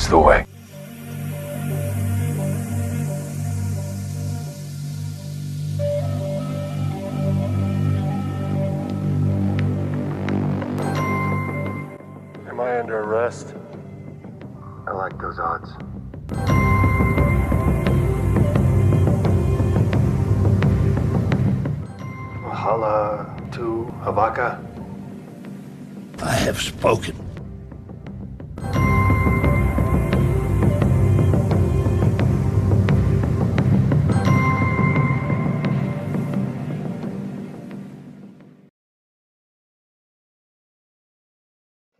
is the way. Am I under arrest? I like those odds. Mahala to Havaka? I have spoken.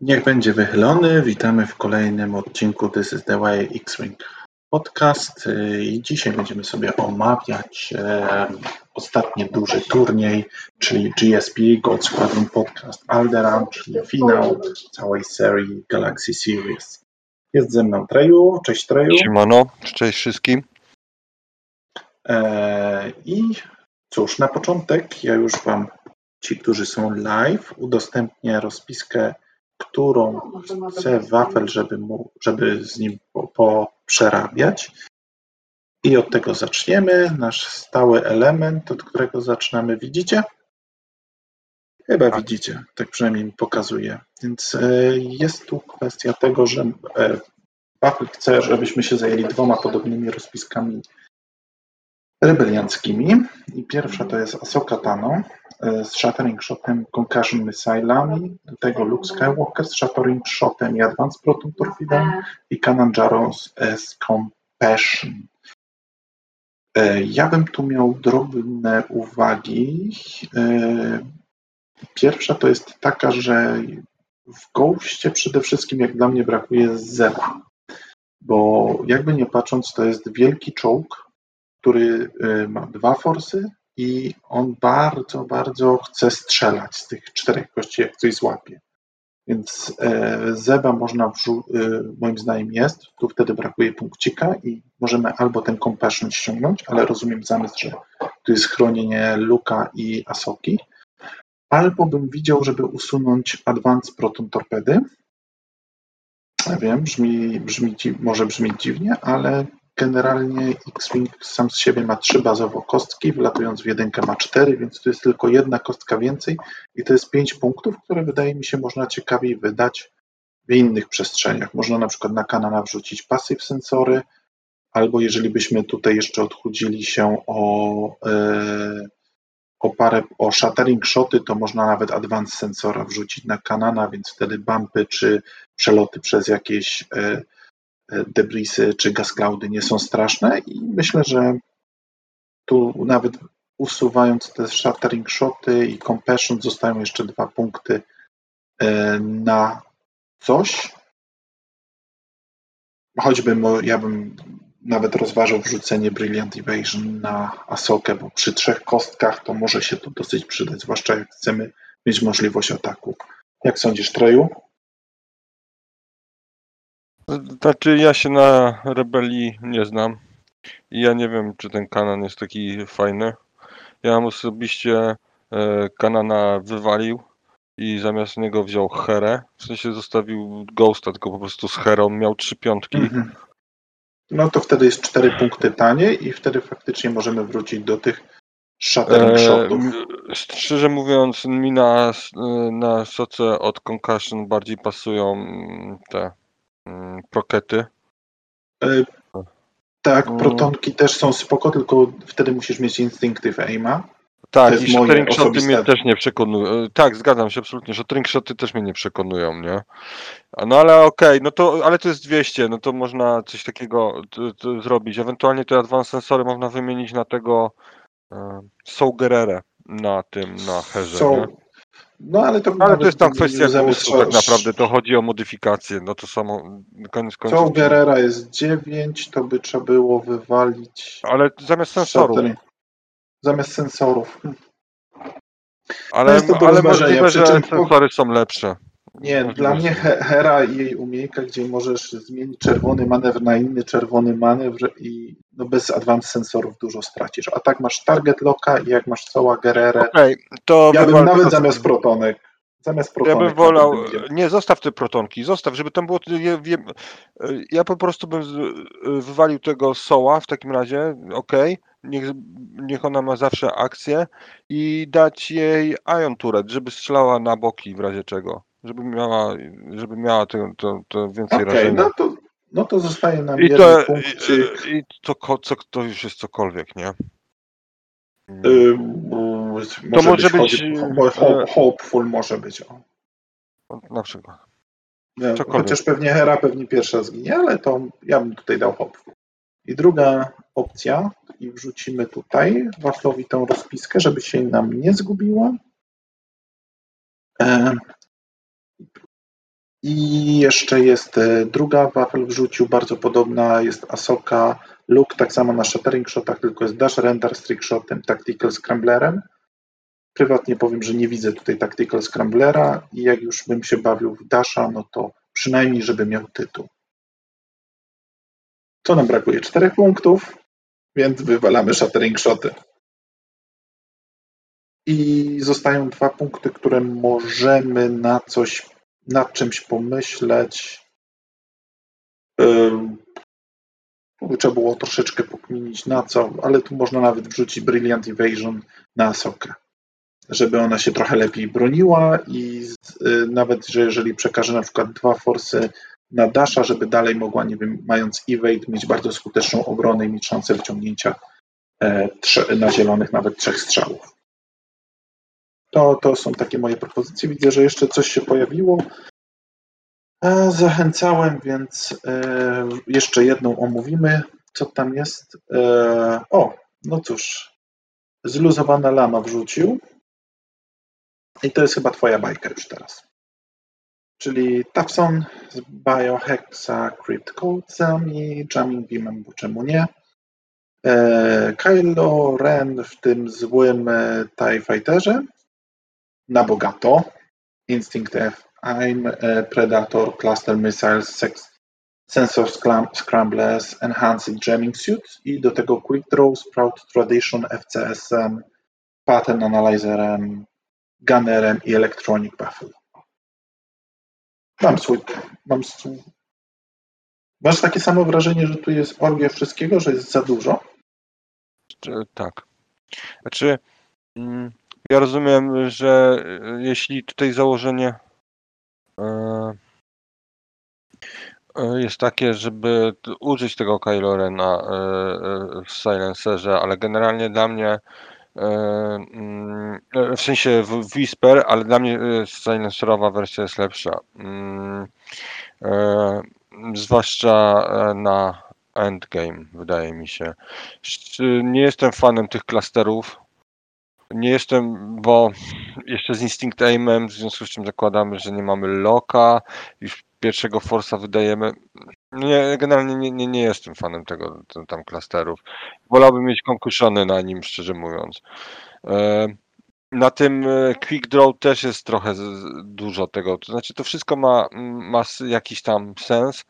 Niech będzie wychylony. Witamy w kolejnym odcinku This is the Way X-Wing Podcast Y, i dzisiaj będziemy sobie omawiać e, ostatni duży turniej, czyli GSP, Gold Squadron Podcast Alderaan, czyli finał całej serii Galaxy Series. Jest ze mną Treju, cześć Treju. Siemano, cześć wszystkim. E, I cóż, na początek ja już Wam, ci, którzy są live, udostępnię rozpiskę, którą chce Wafel, żeby, mu, żeby z nim po, po przerabiać. I od tego zaczniemy. Nasz stały element, od którego zaczynamy, widzicie? Chyba widzicie, tak przynajmniej mi pokazuje. Więc e, jest tu kwestia tego, że e, Wafel chce, żebyśmy się zajęli dwoma podobnymi rozpiskami rebelianckimi. I pierwsza to jest Ahsoka Tano e, z Shattering Shotem, Concussion Missilami, do tego Luke Skywalker z Shattering Shotem i Advanced Proton Torpedą i Kanan Jarrus z, e, Compassion. E, Ja bym tu miał drobne uwagi. E, Pierwsza to jest taka, że w Ghostie przede wszystkim jak dla mnie brakuje zera, bo jakby nie patrząc to jest wielki czołg, który ma dwa forsy i on bardzo, bardzo chce strzelać z tych czterech kości, jak coś złapie. Więc e, Zeba można, y, moim zdaniem jest, tu wtedy brakuje punkcika i możemy albo ten compassion ściągnąć, ale rozumiem zamysł, że tu jest chronienie Luka i Asoki, albo bym widział, żeby usunąć Advanced Proton Torpedy. Ja Wiem, brzmi, brzmi, może brzmieć dziwnie, ale generalnie X-Wing sam z siebie ma trzy bazowo kostki, wlatując w jedynkę ma cztery, więc tu jest tylko jedna kostka więcej i to jest pięć punktów, które wydaje mi się można ciekawiej wydać w innych przestrzeniach. Można na przykład na kanana wrzucić passive sensory, albo jeżeli byśmy tutaj jeszcze odchudzili się o, e, o parę, o shattering shoty, to można nawet advanced sensora wrzucić na kanana, więc wtedy bumpy czy przeloty przez jakieś e, debrisy czy gas cloudy nie są straszne i myślę, że tu nawet usuwając te shattering shoty i compassion zostają jeszcze dwa punkty e, na coś. Choćby ja bym nawet rozważał wrzucenie Brilliant Evasion na Asokę, bo przy trzech kostkach to może się to dosyć przydać, zwłaszcza jak chcemy mieć możliwość ataku. Jak sądzisz, Treju? Znaczy ja się na rebelii nie znam i ja nie wiem czy ten kanan jest taki fajny. Ja bym osobiście e, kanana wywalił i zamiast niego wziął Herę, w sensie zostawił Ghosta, tylko po prostu z Herą miał trzy piątki. Mhm. No to wtedy jest cztery punkty taniej i wtedy faktycznie możemy wrócić do tych shattering E, shotów. m- szczerze mówiąc, mi na, na soce od Concussion bardziej pasują te mm, prokety. E, Tak, Mm. protonki też są spoko, tylko wtedy musisz mieć instinctive aima. Tak, i shoty osobiste- mnie też nie przekonują. Tak, zgadzam się absolutnie. Shattering shoty też mnie nie przekonują, nie? No ale okej, no to, ale to jest 200, no to można coś takiego zrobić. Ewentualnie te advanced sensory można wymienić na tego e, na tym, na herze, Są, nie? No ale to, Ale to jest tam kwestia gustu tak naprawdę, to chodzi o modyfikację, no to samo, koniec końców. Soul Guerrera jest 9, to by trzeba było wywalić Ale zamiast sensorów, zamiast sensorów. Ale, do ale możliwe, że sensory są lepsze. Nie, dla mnie He- Hera i jej umiejka, gdzie możesz zmienić czerwony manewr na inny czerwony manewr i no bez advanced sensorów dużo stracisz. A tak masz target locka i jak masz cała Gererę, Okej, to ja bym nawet to- zamiast protonek Zamiast Ja protonek. bym wolał. Nie, zostaw te protonki, zostaw, żeby tam było. Ja, wiem, ja po prostu bym z- wywalił tego soła w takim razie, okej. Niech, niech ona ma zawsze akcję i dać jej Ion Turret, żeby strzelała na boki w razie czego. Żeby miała, żeby miała to, to, to więcej Okej, rażenia. no to, no to zostaje nam I jeden to, punkcik. i, i to, co, to już jest cokolwiek, nie? Mm. Y, może może być, chodzi- y, e, hopeful może być. O. Na przykład. Nie. Chociaż pewnie Hera pewnie pierwsza zginie, ale to ja bym tutaj dał hopeful. I druga opcja, i wrzucimy tutaj waflowi tą rozpiskę, żeby się nam nie zgubiła. E, I jeszcze jest e, druga wafel wrzucił, bardzo podobna, jest Asoka Luke, tak samo na Shattering Shotach, tylko jest Dash Render z Trickshotem, Tactical Scramblerem. Prywatnie powiem, że nie widzę tutaj Tactical Scramblera i jak już bym się bawił w Dasha, no to przynajmniej, żeby miał tytuł. Co nam brakuje? Czterech punktów, więc wywalamy Shattering Shoty. I zostają dwa punkty, które możemy na coś, nad czymś pomyśleć. Trzeba było troszeczkę pokminić na co, ale tu można nawet wrzucić Brilliant Evasion na Asokę. Żeby ona się trochę lepiej broniła i y, nawet, że jeżeli przekaże na przykład dwa forsy na Dasha, żeby dalej mogła, nie wiem, mając evade, mieć bardzo skuteczną obronę i mieć szansę wyciągnięcia e, na zielonych nawet trzech strzałów. To, to są takie moje propozycje. Widzę, że jeszcze coś się pojawiło. Zachęcałem, więc e, jeszcze jedną omówimy. Co tam jest? E, o, no cóż. Zluzowana lama wrzucił. I to jest chyba twoja bajka już teraz. Czyli Tafson z Biohexa Crypt Codesami, Jamming Beamem, bo czemu nie? E, Kylo Ren w tym złym TIE Fighterze na bogato. Instinct F, I'm e, Predator, Cluster Missiles, Sensor Scram- Scramblers, Enhanced Jamming Suit i do tego Quick Draw, Sprout Tradition, FCSM, Pattern Analyzerem, Gunnerem i Electronic Baffle. Mam swój, mam swój. Masz takie samo wrażenie, że tu jest orgia wszystkiego, że jest za dużo? Tak. Znaczy, mm, ja rozumiem, że y, jeśli tutaj założenie e, e, jest takie, żeby użyć tego Kylo Rena e, e, w Silencerze, ale generalnie dla mnie e, mm, e, w sensie Whisper, ale dla mnie e, Silencerowa wersja jest lepsza. Mm, e, Zwłaszcza e, na Endgame, wydaje mi się. Nie jestem fanem tych klasterów. Nie jestem, bo jeszcze z Instinct Aimem, w związku z czym zakładamy, że nie mamy loka, już pierwszego Forsa wydajemy. Nie, generalnie nie, nie, nie jestem fanem tego tam klasterów. Wolałbym mieć konkuszony na nim, szczerze mówiąc. E, Na tym e, Quick Draw też jest trochę dużo tego. To znaczy, to wszystko ma, ma jakiś tam sens,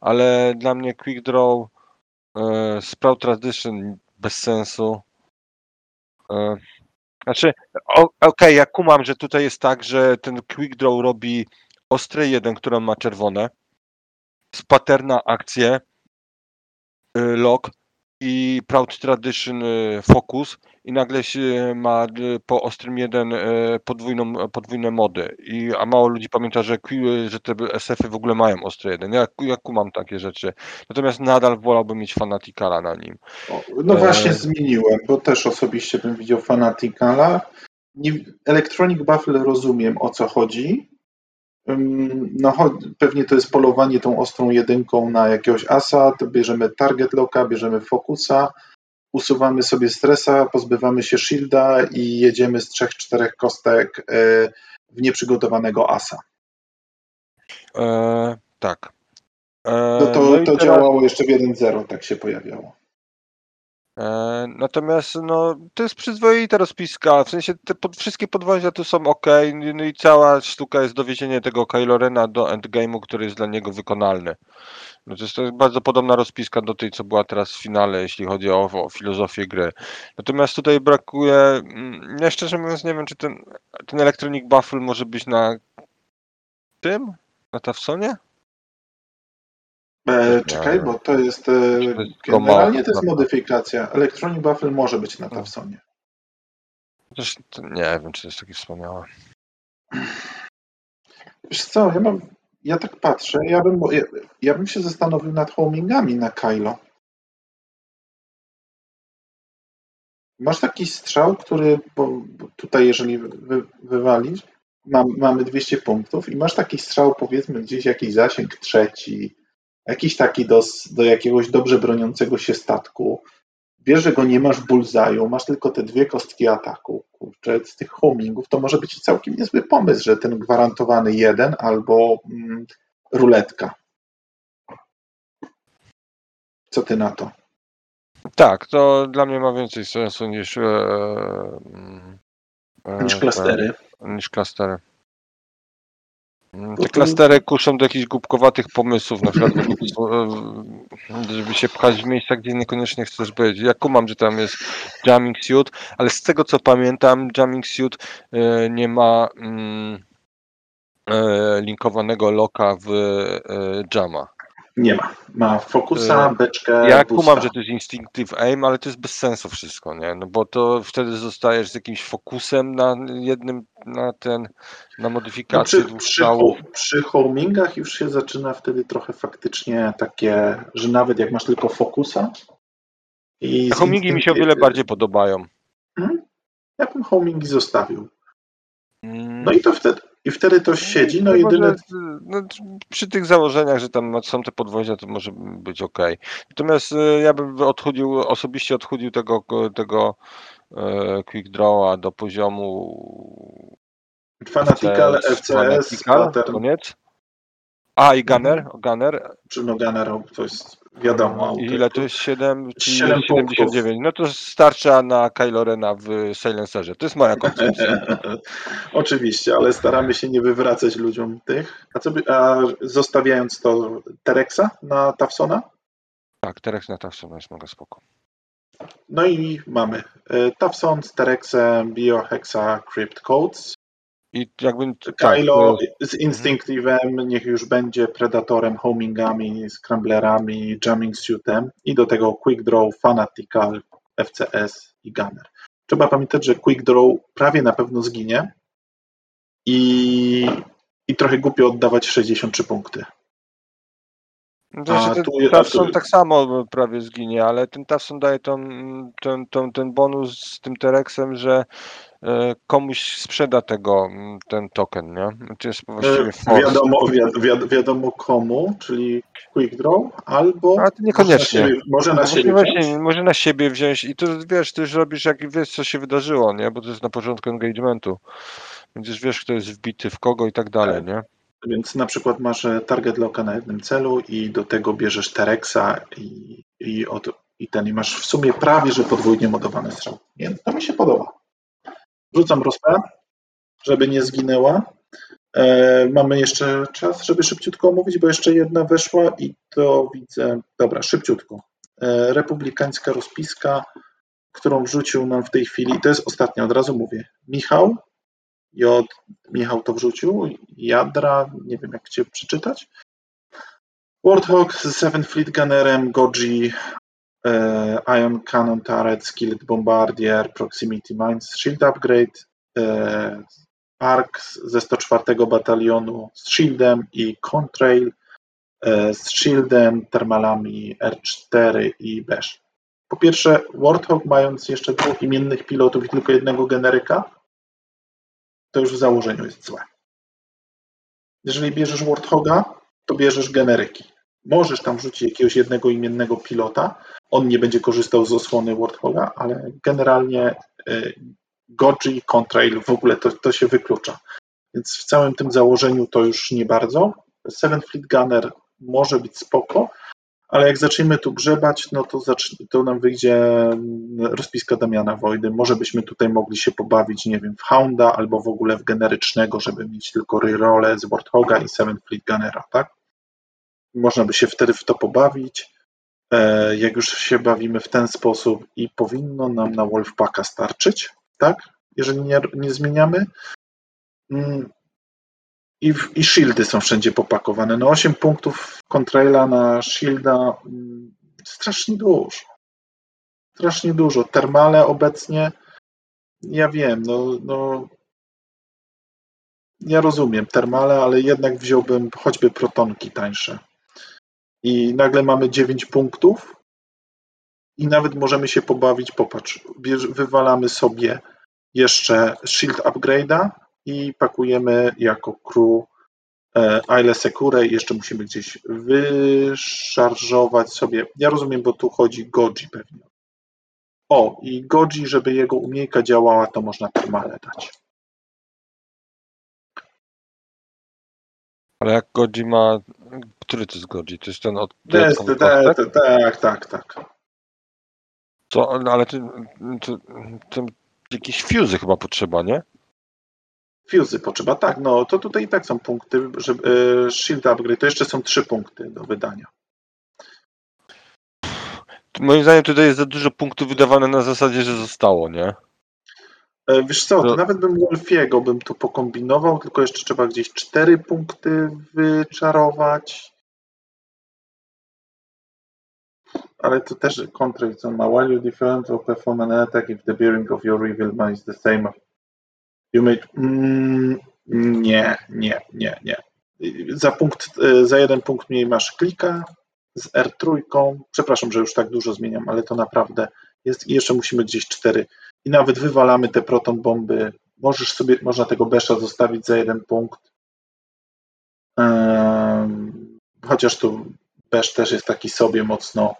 ale dla mnie Quick Draw, e, Sprout Tradition bez sensu. Znaczy, okej, ja kumam, że tutaj jest tak, że ten Quick Draw robi ostre jeden, które ma czerwone, z paterna akcję, y, lock i Proud Tradition y, focus i nagle się ma y, po ostrym jeden y, podwójną, podwójne mody. I, a mało ludzi pamięta, że, że te SF-y w ogóle mają ostry jeden. Ja, ja kumam takie rzeczy. Natomiast nadal wolałbym mieć Fanaticala na nim. No właśnie E. zmieniłem, bo też osobiście bym widział Fanaticala. Electronic Baffle rozumiem o co chodzi. No, pewnie to jest polowanie tą ostrą jedynką na jakiegoś asa, to bierzemy target locka, bierzemy fokusa, usuwamy sobie stresa, pozbywamy się shielda i jedziemy z trzech, czterech kostek e, w nieprzygotowanego asa. E, tak. E, No to, i to teraz- działało jeszcze w 1.0, tak się pojawiało. E, Natomiast no, to jest przyzwoita rozpiska, w sensie te pod, wszystkie podwozia tu są ok, no i cała sztuka jest dowiezienie tego Kylo Rena do endgame'u, który jest dla niego wykonalny. No to jest to jest bardzo podobna rozpiska do tej, co była teraz w finale, jeśli chodzi o, o filozofię gry. Natomiast tutaj brakuje, mm, ja szczerze mówiąc nie wiem, czy ten, ten Electronic Baffle może być na tym? Na Tafsonie? E, czekaj, bo to jest. E, generalnie to jest modyfikacja. Electronic Baffle może być na Tawsonie. Też, to nie wiem, czy to jest takie wspaniałe. Wiesz co, ja mam. Ja tak patrzę, ja bym, ja, ja bym się zastanowił nad homingami na Kylo. Masz taki strzał, który, bo tutaj jeżeli wy, wywalisz, mam, mamy 200 punktów i masz taki strzał, powiedzmy gdzieś jakiś zasięg trzeci, jakiś taki do, do jakiegoś dobrze broniącego się statku. Wiesz, że go nie masz w bullseye'u, masz tylko te dwie kostki ataku. Kurczę, z tych homingów to może być całkiem niezły pomysł, że ten gwarantowany jeden albo mm, ruletka. Co ty na to? Tak, to dla mnie ma więcej sensu niż. E, e, Niż klastery. te- niż klastery. Mm, Te klastery kuszą do jakichś głupkowatych pomysłów, na przykład e, żeby się pchać w miejsca, gdzie niekoniecznie chcesz być. Ja kumam, że tam jest jamming suit, ale z tego co pamiętam, jamming suit e, nie ma mm, e, linkowanego loka w jama. Nie ma. Ma fokusa, E, beczkę, Ja kumam, że to jest instinctive aim, ale to jest bez sensu wszystko, nie? No bo to wtedy zostajesz z jakimś fokusem na jednym, na ten, na No modyfikację przy, dwóch przy, ho- przy homingach już się zaczyna wtedy trochę faktycznie takie, że nawet jak masz tylko fokusa i Homingi mi się o wiele bardziej podobają. Mhm. Ja bym homingi zostawił. Mm, No i to wtedy, i wtedy to siedzi, no może, jedyne, no, przy tych założeniach, że tam są te podwozia, to może być ok. Natomiast e, ja bym odchudził, osobiście odchudził tego, tego e, quick drawa do poziomu fanatical, FCS, Fanatical, pattern, koniec. A i Gunner, Gunner. czy no Gunner, to jest wiadomo. ile to jest 7, czyli Siedem 79. No to starcza na Kylo Rena w Silencerze. To jest moja koncepcja. Oczywiście, ale staramy się nie wywracać ludziom tych. A, co by, a zostawiając to Terexa na Tafsona? tak, Terex na Tafsona jest mega spoko. No i mamy e, Tafson z Terexem, Biohexa, Crypt Codes. I jakbym tak, Kylo to- z Instinctivem, niech już będzie Predatorem, Homingami, Scramblerami, Jamming Suitem i do tego Quick Draw, Fanatical, FCS i Gunner. Trzeba pamiętać, że Quick Draw prawie na pewno zginie i, i trochę głupio oddawać 63 punkty. Znaczy, ten Tafson tu- tak samo prawie zginie, ale ten Tafson daje tą, ten, ten, ten bonus z tym Terexem, że komuś sprzeda tego, m, ten token, nie? To jest właściwie E, force. Wiadomo, wi- wi- wiadomo komu, czyli Quick Draw, albo Ale to niekoniecznie. Może na siebie, może na No siebie wziąć. może na siebie wziąć i to wiesz, ty już robisz jak wiesz co się wydarzyło, nie? Bo to jest na początku engagementu. Więc już wiesz kto jest wbity w kogo i tak dalej, Tak. nie? Więc na przykład masz e, target locka na jednym celu i do tego bierzesz Terexa i, i, od, i ten i masz w sumie prawie, że podwójnie modowany strzał. Nie, to mi się podoba. Rzucam rozpę, żeby nie zginęła. E, mamy jeszcze czas, żeby szybciutko omówić, bo jeszcze jedna weszła i to widzę. Dobra, szybciutko. E, republikańska rozpiska, którą wrzucił nam w tej chwili. To jest ostatnia, od razu mówię. Michał, J. Michał to wrzucił. Jadra, nie wiem jak cię przeczytać. Warthog z Seven Fleet Gunnerem, Goji, e, Ion Cannon Turret, Skilled Bombardier, Proximity Mines, Shield Upgrade, e, Ark ze 104 Batalionu z Shieldem i Contrail e, z Shieldem, Termalami R4 i Besh. Po pierwsze, Warthog mając jeszcze dwóch imiennych pilotów i tylko jednego generyka, to już w założeniu jest złe. Jeżeli bierzesz Warthoga, to bierzesz generyki. Możesz tam wrzucić jakiegoś jednego imiennego pilota, on nie będzie korzystał z osłony Warthoga, ale generalnie y, Goji, Contrail, w ogóle to, to się wyklucza. Więc w całym tym założeniu to już nie bardzo. Seven Fleet Gunner może być spoko, Ale jak zaczniemy tu grzebać, no to, to nam wyjdzie mm, rozpiska Damiana Wojdy. Może byśmy tutaj mogli się pobawić, nie wiem, w Hounda albo w ogóle w generycznego, żeby mieć tylko rerole z Warthoga i Seven Fleet Gunnera, tak? Można by się wtedy w to pobawić. E, Jak już się bawimy w ten sposób i powinno nam na Wolfpacka starczyć, tak? Jeżeli nie, nie zmieniamy. Mm, I, I shieldy są wszędzie popakowane. No 8 punktów kontraila na shielda mm, strasznie dużo. Strasznie dużo. Termale obecnie, ja wiem, no, no ja rozumiem termale, ale jednak wziąłbym choćby protonki tańsze. I nagle mamy 9 punktów i nawet możemy się pobawić, popatrz, wywalamy sobie jeszcze shield upgrade'a i pakujemy jako crew e, Aile Secure i jeszcze musimy gdzieś wyszarżować sobie. Ja rozumiem, bo tu chodzi Goji pewnie. O, i Goji, żeby jego umiejka działała, to można termale dać. Ale jak Godzi ma... Który to jest Godzi? To jest ten od... To jest, dodatkowy te, kostek? te, tak, tak, tak. Co, ale to, to, to jakieś fuzy chyba potrzeba, nie? Fuzy potrzeba, tak, no to tutaj i tak są punkty, żeby e, shield upgrade, to jeszcze są trzy punkty do wydania. Moim zdaniem tutaj jest za dużo punktów wydawane na zasadzie, że zostało, nie? E, Wiesz co, to nawet bym Wolfiego bym tu pokombinował, tylko jeszcze trzeba gdzieś cztery punkty wyczarować. Ale to też kontra co ma. While you different or perform an attack if the bearing of your evil man is the same. You may... Mm, nie, nie, nie, nie. Za, punkt, e, za jeden punkt mniej masz klika z R3. Przepraszam, że już tak dużo zmieniam, ale to naprawdę jest. I jeszcze musimy gdzieś cztery i nawet wywalamy te proton bomby. Możesz sobie, można tego besza zostawić za jeden punkt. Ehm, chociaż tu besz też jest taki sobie mocno.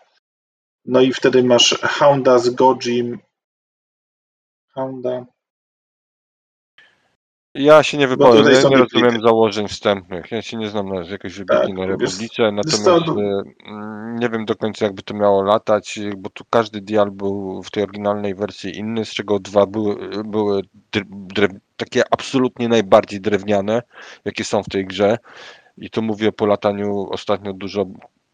No i wtedy masz Hounda z Gojim. Hounda. Ja się nie Bo wypowiem, ja nie rozumiem założeń wstępnych. Ja się nie znam na jakiejś wybitnej na Tak, wiesz- Republice, wiesz natomiast no- mm, nie wiem do końca jakby to miało latać, bo tu każdy dial był w tej oryginalnej wersji inny, z czego dwa były, były drew, takie absolutnie najbardziej drewniane, jakie są w tej grze. I tu mówię po lataniu ostatnio dużo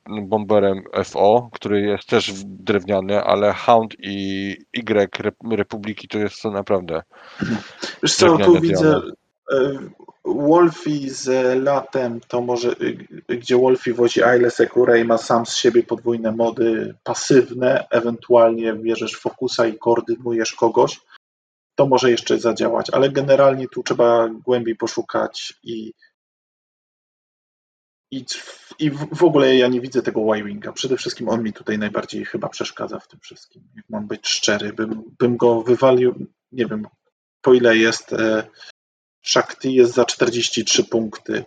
bomberem FO, który jest też drewniany, ale Hound i Y Rep- Republiki to jest to naprawdę. Wiesz co, tu widzę e, Wolfie z latem, to może y, gdzie Wolfie wozi Aile Secure i ma sam z siebie podwójne mody pasywne, ewentualnie bierzesz fokusa i koordynujesz kogoś, to może jeszcze zadziałać, ale generalnie tu trzeba głębiej poszukać i i, i w ogóle ja nie widzę tego Y-Winga. Przede wszystkim on mi tutaj najbardziej chyba przeszkadza w tym wszystkim. Jak mam być szczery, bym, bym go wywalił, nie wiem, po ile jest e, Shakti jest za 43 punkty.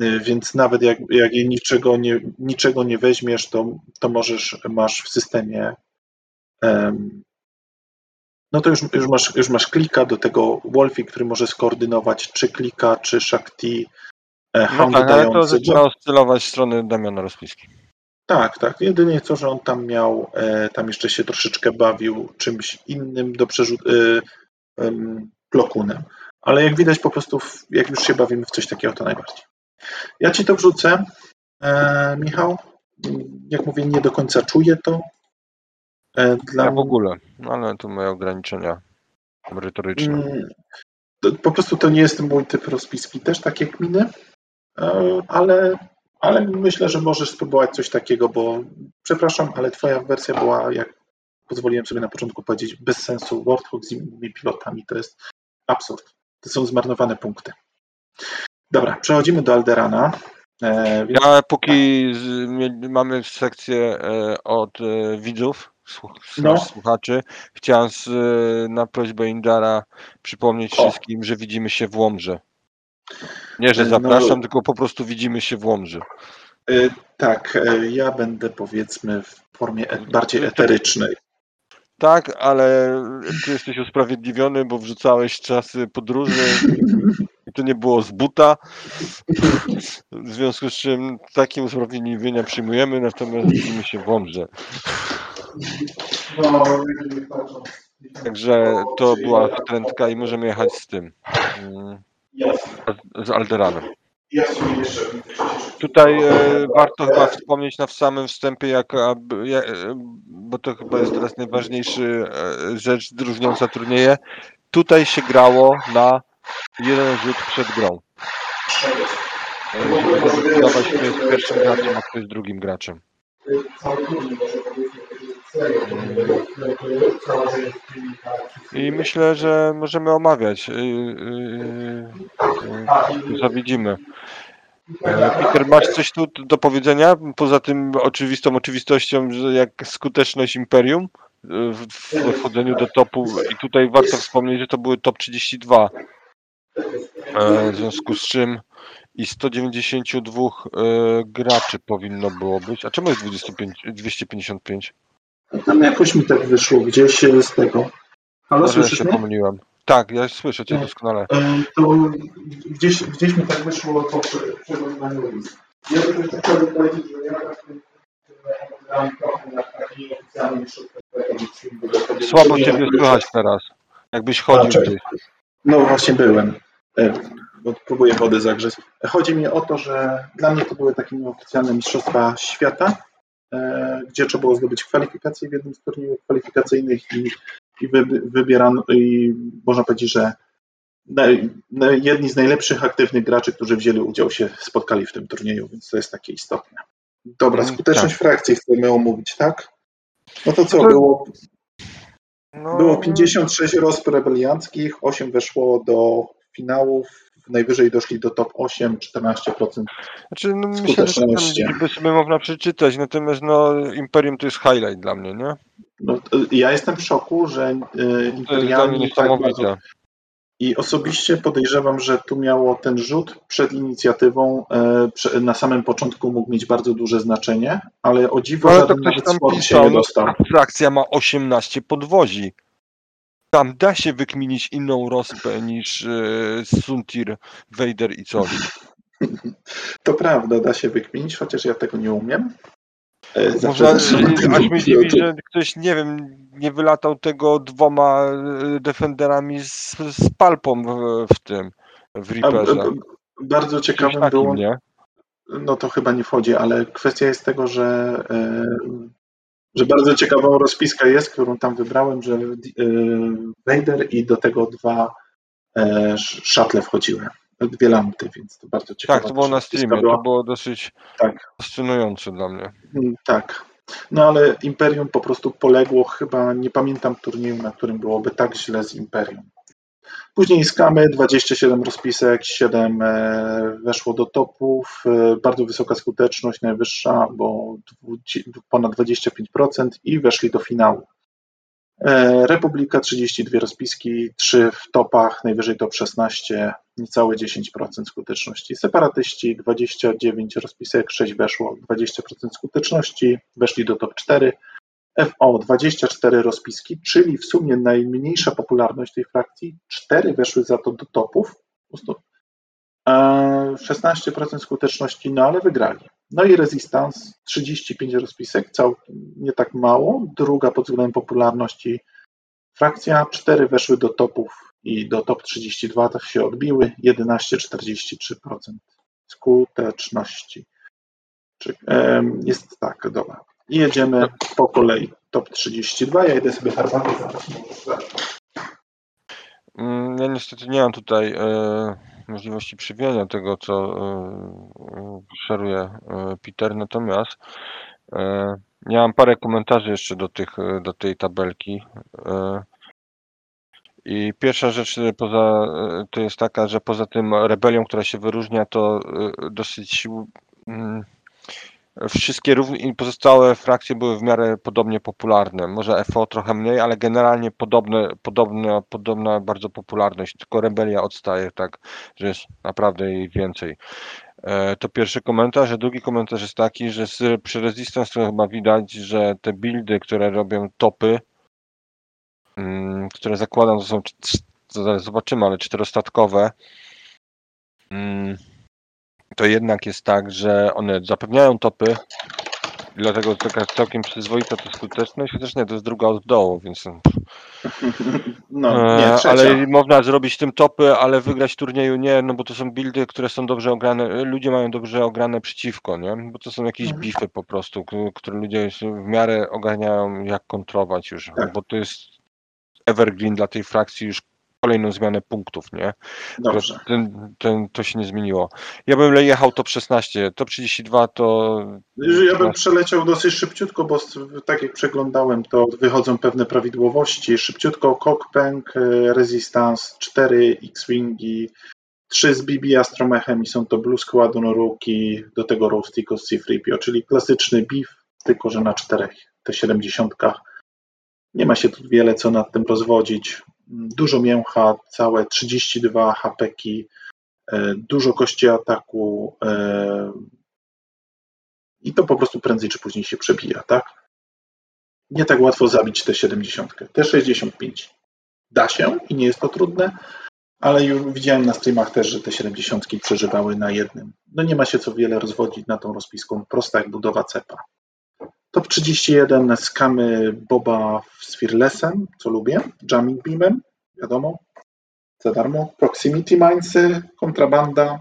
E, Więc nawet jak, jak niczego nie, niczego nie weźmiesz, to, to możesz, masz w systemie em, no to już, już, masz, już masz klika do tego Wolfie, który może skoordynować czy klika, czy Shakti, e, No tak, ale to zaczyna oscylować w stronę Damiana Rozpiski. Tak, tak. Jedynie co, że on tam miał, e, tam jeszcze się troszeczkę bawił czymś innym do przerzut, e, blokunem. Ale jak widać po prostu, w, jak już się bawimy w coś takiego, to najbardziej. Ja ci to wrzucę, e, Michał. Jak mówię, nie do końca czuję to. E, dla Ja w ogóle, no ale to moje ograniczenia merytoryczne. Mm, to, po prostu to nie jest mój typ rozpiski, też takie kminy, ale, ale myślę, że możesz spróbować coś takiego, bo przepraszam, ale twoja wersja była, jak pozwoliłem sobie na początku powiedzieć, bez sensu. Warthog z innymi pilotami to jest absurd. To są zmarnowane punkty. Dobra, przechodzimy do Alderana. E, więc Ja póki z, mie- mamy sekcję e, od e, widzów, No. słuchaczy, chciałem z, e, na prośbę Indara przypomnieć O. wszystkim, że widzimy się w Łomży. Nie, że No. zapraszam, tylko po prostu widzimy się w Łomży. e, tak, e, ja będę powiedzmy w formie e, bardziej eterycznej. Tak, ale ty jesteś usprawiedliwiony, bo wrzucałeś czasy podróży i to nie było z buta. W związku z czym takie usprawiedliwienia przyjmujemy, natomiast widzimy się w. No, Także to była wtrętka i możemy jechać z tym. Z- Alderanem. Tutaj e, warto chyba wspomnieć na w samym wstępie, jak, aby- ja- e, bo to chyba jest teraz najważniejszy e, rzecz różniąca turnieje. Tutaj się grało na jeden rzut przed grą. Zdecydować, kto jest pierwszym graczem, a kto jest drugim graczem. I myślę, że możemy omawiać, yy, yy, yy, co widzimy. E, Peter, masz coś tu do powiedzenia? Poza tym oczywistą oczywistością, jak skuteczność Imperium w, w wchodzeniu do topu i tutaj warto wspomnieć, że to były top 32. E, W związku z czym i 192 e, graczy powinno było być. A czemu jest 25, 255? Tam jakoś mi tak wyszło gdzieś e, z tego. Ale Może ja słyszysz się mnie? pomyliłem. Tak, ja słyszę cię No. doskonale. E, To gdzieś, gdzieś mi tak wyszło po prze- przeglądaniu list. Ja tylko jeszcze chciałbym powiedzieć, że ja tak grałem trochę na takiej nieoficjalnej sztuce. Słabo ciebie słychać teraz. Jakbyś chodził gdzieś. No właśnie byłem. E, Bo próbuję wody zagrzeć. Chodzi mi o to, że dla mnie to były takie nieoficjalne mistrzostwa świata, e, gdzie trzeba było zdobyć kwalifikacje w jednym z turniejów kwalifikacyjnych i, i wy, wybierano, i można powiedzieć, że jedni z najlepszych aktywnych graczy, którzy wzięli udział, się spotkali w tym turnieju, więc to jest takie istotne. Dobra, Mm, skuteczność frakcji chcemy omówić, tak? No to co, To- było, No, było 56 rozp rebelianckich, 8 weszło do finałów, najwyżej doszli do top 8, 14%. Znaczy, no, myślę, że tam sobie można przeczytać, natomiast no, Imperium to jest highlight dla mnie, nie? No, ja jestem w szoku, że y, Imperialni tak bardzo... I osobiście podejrzewam, że tu miało ten rzut przed inicjatywą e, na samym początku mógł mieć bardzo duże znaczenie, ale o dziwo No, to ktoś nawet tam się pisał, nie no, dostał. ta frakcja ma 18 podwozi. Tam da się wykminić inną rozpę niż e, Suntir, Vader i Coli. To prawda, da się wykminić, chociaż ja tego nie umiem. E, zawsze Można, tego aż mnie dziwi, że ktoś, nie wiem, nie wylatał tego dwoma e, defenderami z, z palpą w, w tym, w A, Reaperze. b- Bardzo ciekawym było, nie? no to chyba nie wchodzi, ale kwestia jest tego, że, e, że bardzo ciekawą rozpiskę jest, którą tam wybrałem, że e, Vader i do tego dwa e, sz- szatle wchodziły, dwie lampy, więc to bardzo ciekawe. Tak, to było na streamie, to było dosyć Tak. fascynujące dla mnie. Mm, Tak. No ale Imperium po prostu poległo, chyba nie pamiętam turnieju, na którym byłoby tak źle z Imperium. Później skamy, 27 rozpisek, 7 e, weszło do topów, e, bardzo wysoka skuteczność, najwyższa, bo ponad 25% i weszli do finału. E, Republika 32 rozpiski, 3 w topach, najwyżej top 16, niecałe 10% skuteczności. Separatyści 29 rozpisek, 6 weszło, 20% skuteczności, weszli do top 4. FO 24 rozpiski, czyli w sumie najmniejsza popularność tej frakcji, 4 weszły za to do topów, po prostu, e, 16% skuteczności, no ale wygrali. No i Resistance 35 rozpisek, całkiem nie tak mało, druga pod względem popularności frakcja, 4 weszły do topów i do top 32 tak się odbiły, 11,43% skuteczności. Czy, jest tak, dobra. I jedziemy po kolei. Top 32, ja idę sobie herbatę. Mm, Ja niestety nie mam tutaj e, możliwości przewijania tego, co e, szeruje e, Peter, natomiast e, ja mam parę komentarzy jeszcze do, tych, e, do tej tabelki. I pierwsza rzecz poza, to jest taka, że poza tym rebelią, która się wyróżnia, to dosyć mm, wszystkie pozostałe frakcje były w miarę podobnie popularne. Może FO trochę mniej, ale generalnie podobne, podobne, podobna bardzo popularność, tylko rebelia odstaje tak, że jest naprawdę jej więcej. E, To pierwszy komentarz, drugi komentarz jest taki, że przy Resistance to chyba widać, że te buildy, które robią topy, mm, które zakładam, to są, zobaczymy, ale czterostatkowe, mm, to jednak jest tak, że one zapewniają topy, i dlatego taka całkiem przyzwoita to skuteczność, chociaż nie, to jest druga od dołu, więc No, nie, E, trzecia. ale można zrobić tym topy, ale wygrać turnieju nie, no bo to są buildy, które są dobrze ograne, ludzie mają dobrze ograne przeciwko, nie? Bo to są jakieś Mhm. bify po prostu, które ludzie w miarę ogarniają jak kontrolować już, Tak. bo to jest evergreen dla tej frakcji już kolejną zmianę punktów, nie? Dobrze. Ten, ten, to się nie zmieniło. Ja bym jechał top 16, top 32 to... Ja bym przeleciał dosyć szybciutko, bo tak jak przeglądałem, to wychodzą pewne prawidłowości. Szybciutko Cockpeng, Resistance, 4 X-Wingi, 3 z BB Astromechem i są to Blue Squadron Rookie, do tego Rostico z C-3PO, czyli klasyczny beef, tylko że na czterech, te 70. Nie ma się tu wiele co nad tym rozwodzić. Dużo mięcha, całe 32 hapeki, e, dużo kości ataku, e, i to po prostu prędzej czy później się przebija, tak? Nie tak łatwo zabić tę 70. Te 65 da się i nie jest to trudne, ale już widziałem na streamach też, że te 70 przeżywały na jednym. No nie ma się co wiele rozwodzić na tą rozpiską, prosta jak budowa cepa. Top 31 skamy Boba z Fearlessem, co lubię, Jamming Beamem, wiadomo, za darmo, Proximity Minesy, Kontrabanda,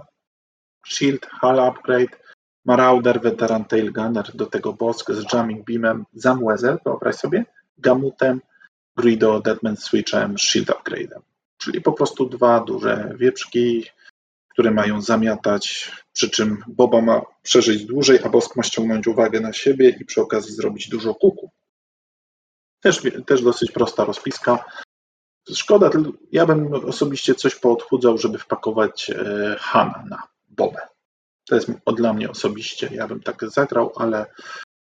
Shield, Hull Upgrade, Marauder, Veteran Tail Gunner, do tego Bosk z Jamming Beamem, Zamwezel, wyobraź sobie, Gamutem, Greedo, Deadman Switchem, Shield Upgrade'em. Czyli po prostu dwa duże wieprzki, które mają zamiatać, przy czym Boba ma przeżyć dłużej, a Bosk ma ściągnąć uwagę na siebie i przy okazji zrobić dużo kuku. Też, też dosyć prosta rozpiska. Szkoda, ja bym osobiście coś poodchudzał, żeby wpakować e, Hana na Bobę. To jest dla mnie osobiście. Ja bym tak zagrał, ale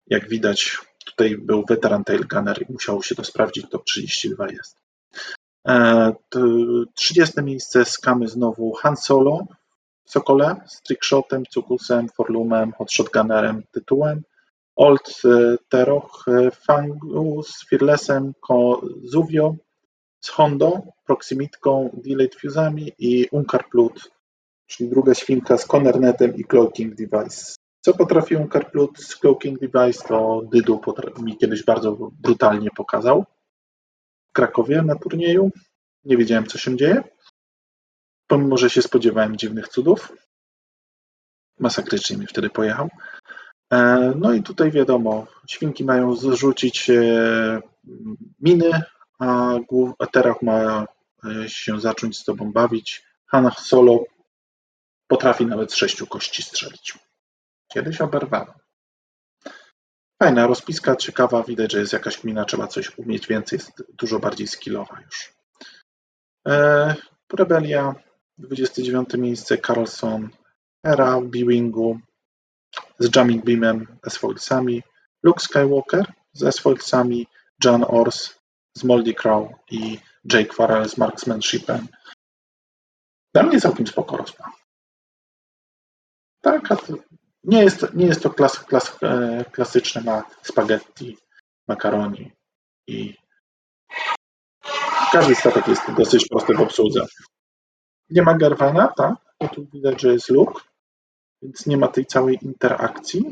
jak widać, tutaj był weteran Tail Gunner i musiało się to sprawdzić. Top 32 jest. E, t- 30 miejsce skamy znowu Han Solo w Sokole z Trickshotem, Cukusem, Forlumem, Hotshot Gunnerem, tytułem. Old e, Teroch, e, Fangu z Fearlessem, Ko- Zuvio z Hondo, Proximitką, Delayed Fuse'ami i Unkar Plut, czyli druga świnka z Connernetem i Cloaking Device. Co potrafi Unkar Plut z Cloaking Device, to Dydu mi kiedyś bardzo brutalnie pokazał w Krakowie na turnieju. Nie wiedziałem, co się dzieje. Pomimo, że się spodziewałem dziwnych cudów. Masakrycznie mi wtedy pojechał. E, No i tutaj wiadomo, świnki mają zrzucić e, miny, a, Terach ma e, się zacząć z tobą bawić. Han Solo potrafi nawet z sześciu kości strzelić. Kiedyś oberwałem. Fajna rozpiska, ciekawa, widać, że jest jakaś kmina, trzeba coś umieć więcej, jest dużo bardziej skillowa już. Rebelia, 29 miejsce, Carlson, Era, B-Wingu, z Jamming Beamem, S-Foilsami, Luke Skywalker z S-Foilsami, John Ors z Moldy Crow i Jake Farrell z Marksmanshipem. Dla mnie całkiem spoko rozpa. Tak, nie jest, nie jest to klas, klas, e, klasyczne ma spaghetti, makaroni i każdy statek jest dosyć prosty w obsłudze. Nie ma Garwana, tak, bo tu widać, że jest Luke, więc nie ma tej całej interakcji.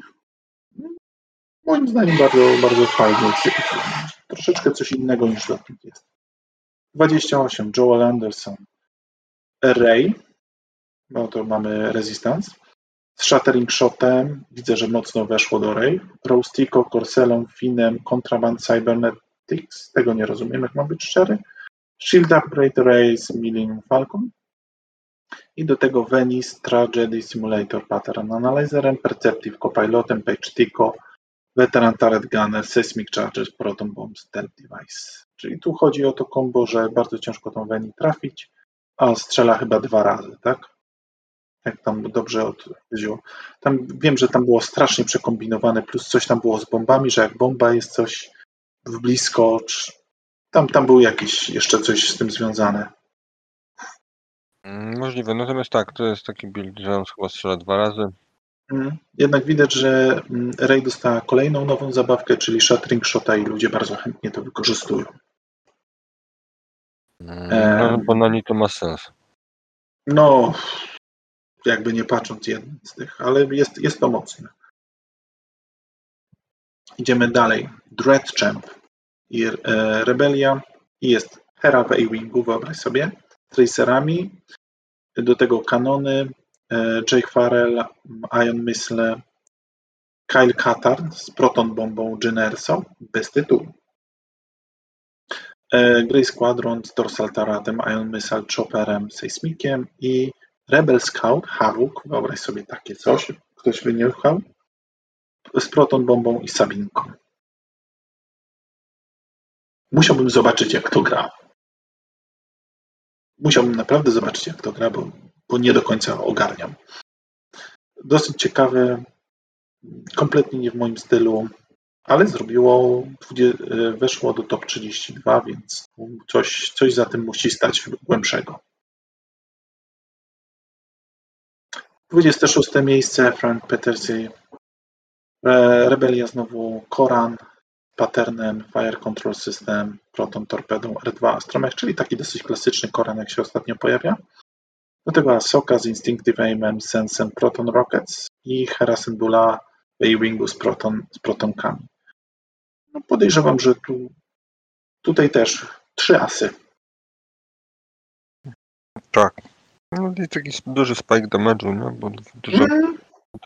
Moim zdaniem bardzo, bardzo fajnie. Troszeczkę coś innego niż dotąd jest. 28. Joel Anderson. Ray. No to mamy Resistance. Z Shattering Shotem. Widzę, że mocno weszło do Ray. Rostico, Corselą, Finem, Contraband Cybernetics. Tego nie rozumiem, jak mam być szczery. Shield Upgrade Ray z Millennium Falcon. I do tego Venice, Tragedy, Simulator Pattern Analyzerem, Perceptive Copilotem, Page Tico, Veteran Turret Gunner, Seismic Charges, Proton Bomb, Stealth Device. Czyli tu chodzi o to kombo, że bardzo ciężko tą Veni trafić, a strzela chyba dwa razy, tak? Jak tam dobrze odwiedziło. Tam wiem, że tam było strasznie przekombinowane, plus coś tam było z bombami, że jak bomba jest coś w blisko, tam, tam było jakieś jeszcze coś z tym związane. Mm, Możliwe, natomiast tak, to jest taki build, że on chyba strzela dwa razy. Mm, Jednak widać, że mm, Ray dostała kolejną nową zabawkę, czyli Shattering Shota i ludzie bardzo chętnie to wykorzystują. No, bo na niej to ma sens. No, jakby nie patrząc jednym z tych, ale jest, jest to mocne. Idziemy dalej. Dread Champ i e, Rebelia i jest Hera w A-Wingu, wyobraź sobie, z Tracerami, do tego kanony, e, Jake Farrell, Iron Missile, Kyle Katarn z Proton Bombą Jyn Erso, bez tytułu. E, Grey Squadron z Dorsal Taratem, Ion Missile, Chopperem, Seismikiem i Rebel Scout, Havok, wyobraź sobie takie coś, ktoś wyniechał, z Proton Bombą i Sabinką. Musiałbym zobaczyć, jak to gra. Musiałbym naprawdę zobaczyć, jak to gra, bo, bo nie do końca ogarniam. Dosyć ciekawe, kompletnie nie w moim stylu, ale zrobiło, weszło do top 32, więc coś, coś za tym musi stać głębszego. 26 miejsce Frank Petersi. Rebelia znowu Koran, patternem Fire Control System, Proton Torpedą R2 Astromech, czyli taki dosyć klasyczny Koran, jak się ostatnio pojawia. Do tego Asoka z Instinctive Aimem, Sensem, Proton Rockets i Hera Syndulla A-Wingu z, proton, z protonkami. No podejrzewam, że tu, tutaj też trzy asy. Tak. No i taki duży spike damage'u, nie? Bo dużo, Mm,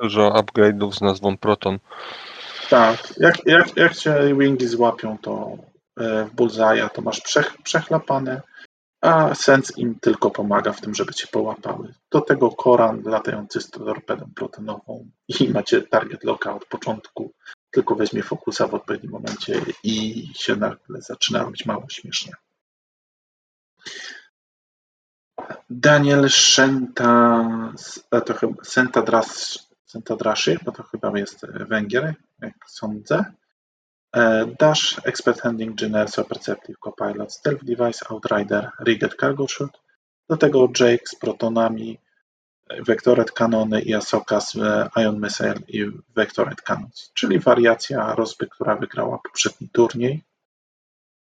dużo upgrade'ów z nazwą Proton. Tak, jak, jak, jak cię wingi złapią, to e, w bullseye'a to masz przech, przechlapane, a Sens im tylko pomaga w tym, żeby cię połapały. Do tego Koran latający z torpedą protonową i macie target locka od początku, tylko weźmie fokusa w odpowiednim momencie i się nagle zaczyna robić mało śmiesznie. Daniel Szenta, to chyba Sentadras, Sentadraszy, bo to chyba jest Węgier, jak sądzę. E, Dash, Expert Handling, General, Perceptive, Copilot, Stealth Device, Outrider, Rigged Cargo Shot. Do tego Jake z protonami, Vectored Kanony i Asoka z e, Ion Missile i Vectored Cannons, czyli wariacja rozby, która wygrała poprzedni turniej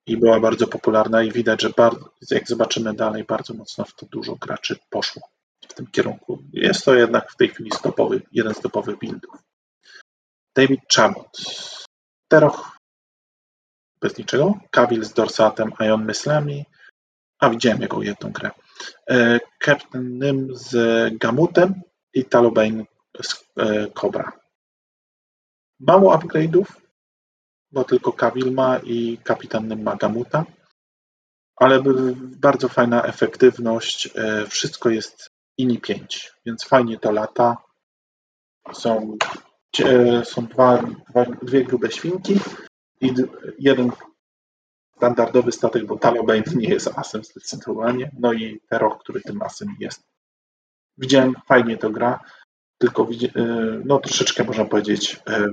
i była bardzo popularna i widać, że bardzo, jak zobaczymy dalej, bardzo mocno w to dużo graczy poszło w tym kierunku. Jest to jednak w tej chwili stopowy, jeden z topowych buildów. David Chabot. Teroch bez niczego. Kawil z Dorsatem, Ion Myslami. A widziałem jego jedną grę. E, Captain Nym z Gamutem i Talobane z e, Cobra. Mało upgrade'ów, bo tylko Kawil ma i Kapitan Nym ma Gamuta, ale bardzo fajna efektywność. e, Wszystko jest INI 5, więc fajnie to lata. Są, są dwa, dwa, dwie grube świnki i jeden standardowy statek, bo Talobane nie jest asem zdecydowanie, no i Terror, który tym asem jest. Widziałem, fajnie to gra, tylko e, no troszeczkę można powiedzieć e,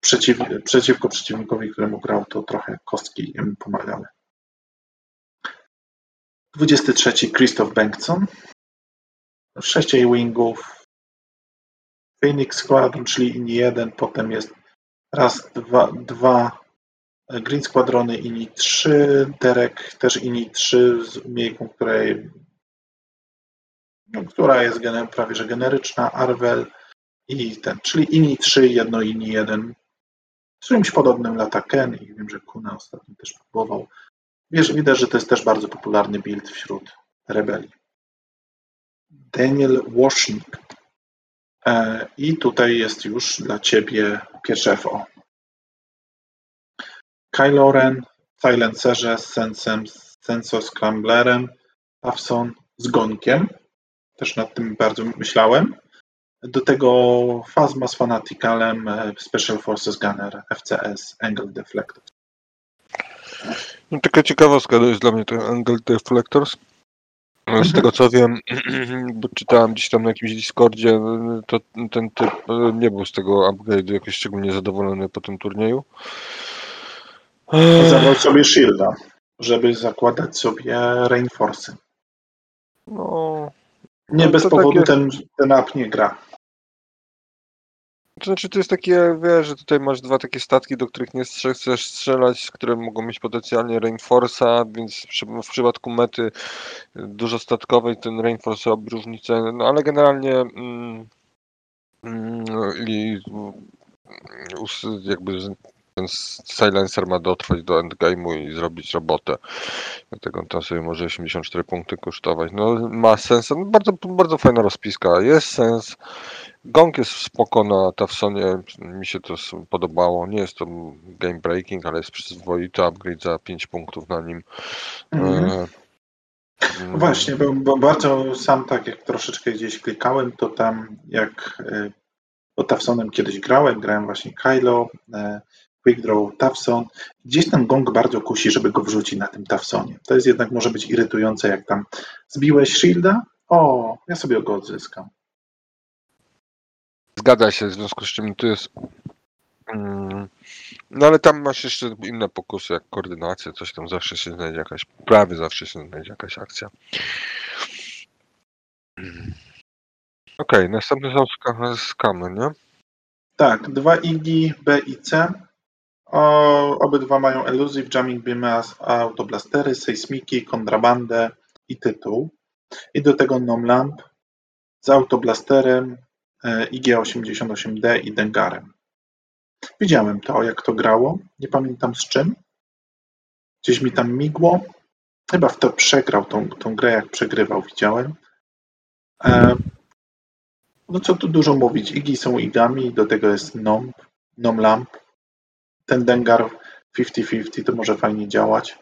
przeciw, przeciwko przeciwnikowi, któremu grał, to trochę kostki mu pomagały. 23 Christoph Bengtson. 6 wingów. Phoenix Squadron, czyli INI 1, potem jest raz, dwa, dwa Green Squadrony INI 3, Derek też INI 3 z umiejętnością, której no, która jest gener- prawie że generyczna, Arvel i ten, czyli INI 3, jedno INI 1. Z czymś podobnym lata Ken i wiem, że Kuna ostatnio też próbował. Wiesz, widać, że to jest też bardzo popularny build wśród rebelii. Daniel Washnik. E, I tutaj jest już dla Ciebie pierwsze FO. Kylo Ren, Silencerze z Sensem, Senso Scramblerem, Tafson z Gonkiem. Też nad tym bardzo myślałem. Do tego Phasma z Fanaticalem, e, Special Forces Gunner, FCS, Angle Deflector. No, taka ciekawostka to jest dla mnie ten Angle Deflectors. Z tego co wiem, bo czytałem gdzieś tam na jakimś Discordzie, to ten typ e, nie był z tego upgrade'u jakoś szczególnie zadowolony po tym turnieju. Zabrał sobie Shielda, żeby zakładać sobie Reinforce'y. No, Nie No bez powodu takie- ten, ten app nie gra. To znaczy, to jest takie, wiesz, że tutaj masz dwa takie statki, do których nie chcesz strzelać, które mogą mieć potencjalnie Rainforce'a, więc w przypadku mety y, dużo statkowej ten Rainforce robi różnicę, no ale generalnie mm, mm, i jakby ten silencer ma dotrwać do endgame'u i zrobić robotę. Dlatego to sobie może 84 punkty kosztować. No ma sens, no, bardzo, bardzo fajna rozpiska, jest sens. Gong jest spoko na Tafsonie, mi się to podobało. Nie jest to game breaking, ale jest przyzwoity upgrade za 5 punktów na nim. Mhm. E, No Właśnie, bo, bo bardzo sam tak jak troszeczkę gdzieś klikałem, to tam jak y, bo Tafsonem kiedyś grałem, grałem właśnie Kylo, e, Quick Draw, Tafson. Gdzieś ten gong bardzo kusi, żeby go wrzucić na tym Tafsonie. To jest jednak może być irytujące, jak tam zbiłeś shielda, o, ja sobie go odzyskam. Zgadza się, w związku z czym to jest. Mm, No ale tam masz jeszcze inne pokusy, jak koordynację, coś tam zawsze się znajdzie jakaś, prawie zawsze się znajdzie jakaś akcja. Okej, następne są ska- skamy, nie? Tak, dwa IGI, B i C. O, obydwa mają Elusive, Jamming Beam, Autoblastery, Sejsmiki, Kontrabandę i tytuł. I do tego Nom Lamp z Autoblasterem, e, IG-88D i Dengarem. Widziałem to, jak to grało. Nie pamiętam z czym. Gdzieś mi tam migło. Chyba w to przegrał tą, tą grę, jak przegrywał, widziałem. E, no co tu dużo mówić. Igi są igami, do tego jest Nom, Nom Lamp. Ten Dengar 50-50 to może fajnie działać.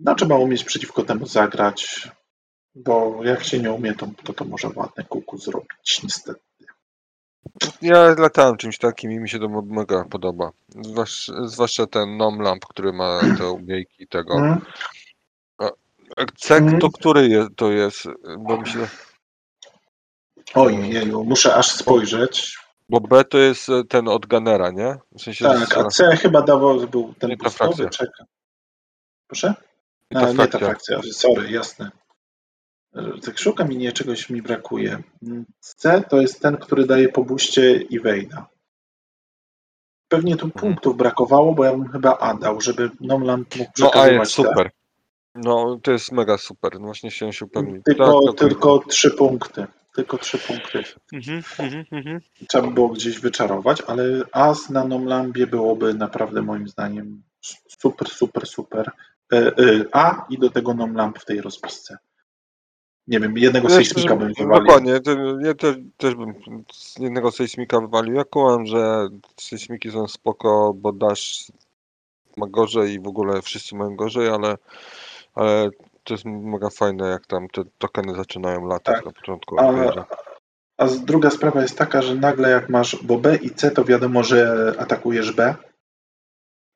No trzeba umieć przeciwko temu zagrać, bo jak się nie umie, to to, to może ładne kuku zrobić, niestety. Ja latałem czymś takim i mi się to mega podoba. Zwłasz, zwłaszcza ten Nom Lamp, który ma te umiejki tego. Mm. Cek Mhm. to który je, to jest? Bo, mi się, Oj, jeju, muszę aż spojrzeć. Bo B to jest e, ten od Gunnera, nie? W sensie, Tak, a C chyba dawał, był ten Nie ta frakcja. Proszę? ta A, nie ta frakcja. sorry, jasne. Tak szukam i nie, czegoś mi brakuje. Mm, C to jest ten, który daje po buście i wejda. Pewnie tu punktów brakowało, bo ja bym chyba A dał, żeby Nomland mógł No a jest super. No to jest mega super. No właśnie chciałem się upewnić. Tylko, Tak, tak, tylko trzy punkty. Tylko trzy punkty. Mhm, mhm, mhm. Trzeba by było gdzieś wyczarować, ale As na Nomlambie byłoby naprawdę moim zdaniem super, super, super. E, e, A i do tego Nomlamb w tej rozpisce. Nie wiem, jednego Ja sejsmika bym wywalił. Dokładnie, ja też, też bym z jednego sejsmika wywalił. Ja kumam, że sejsmiki są spoko, bo dasz ma gorzej i w ogóle wszyscy mają gorzej, ale, ale to jest mega fajne, jak tam te tokeny zaczynają latać Tak. na początku. A, a druga sprawa jest taka, że nagle jak masz, bo B i C to wiadomo, że atakujesz B,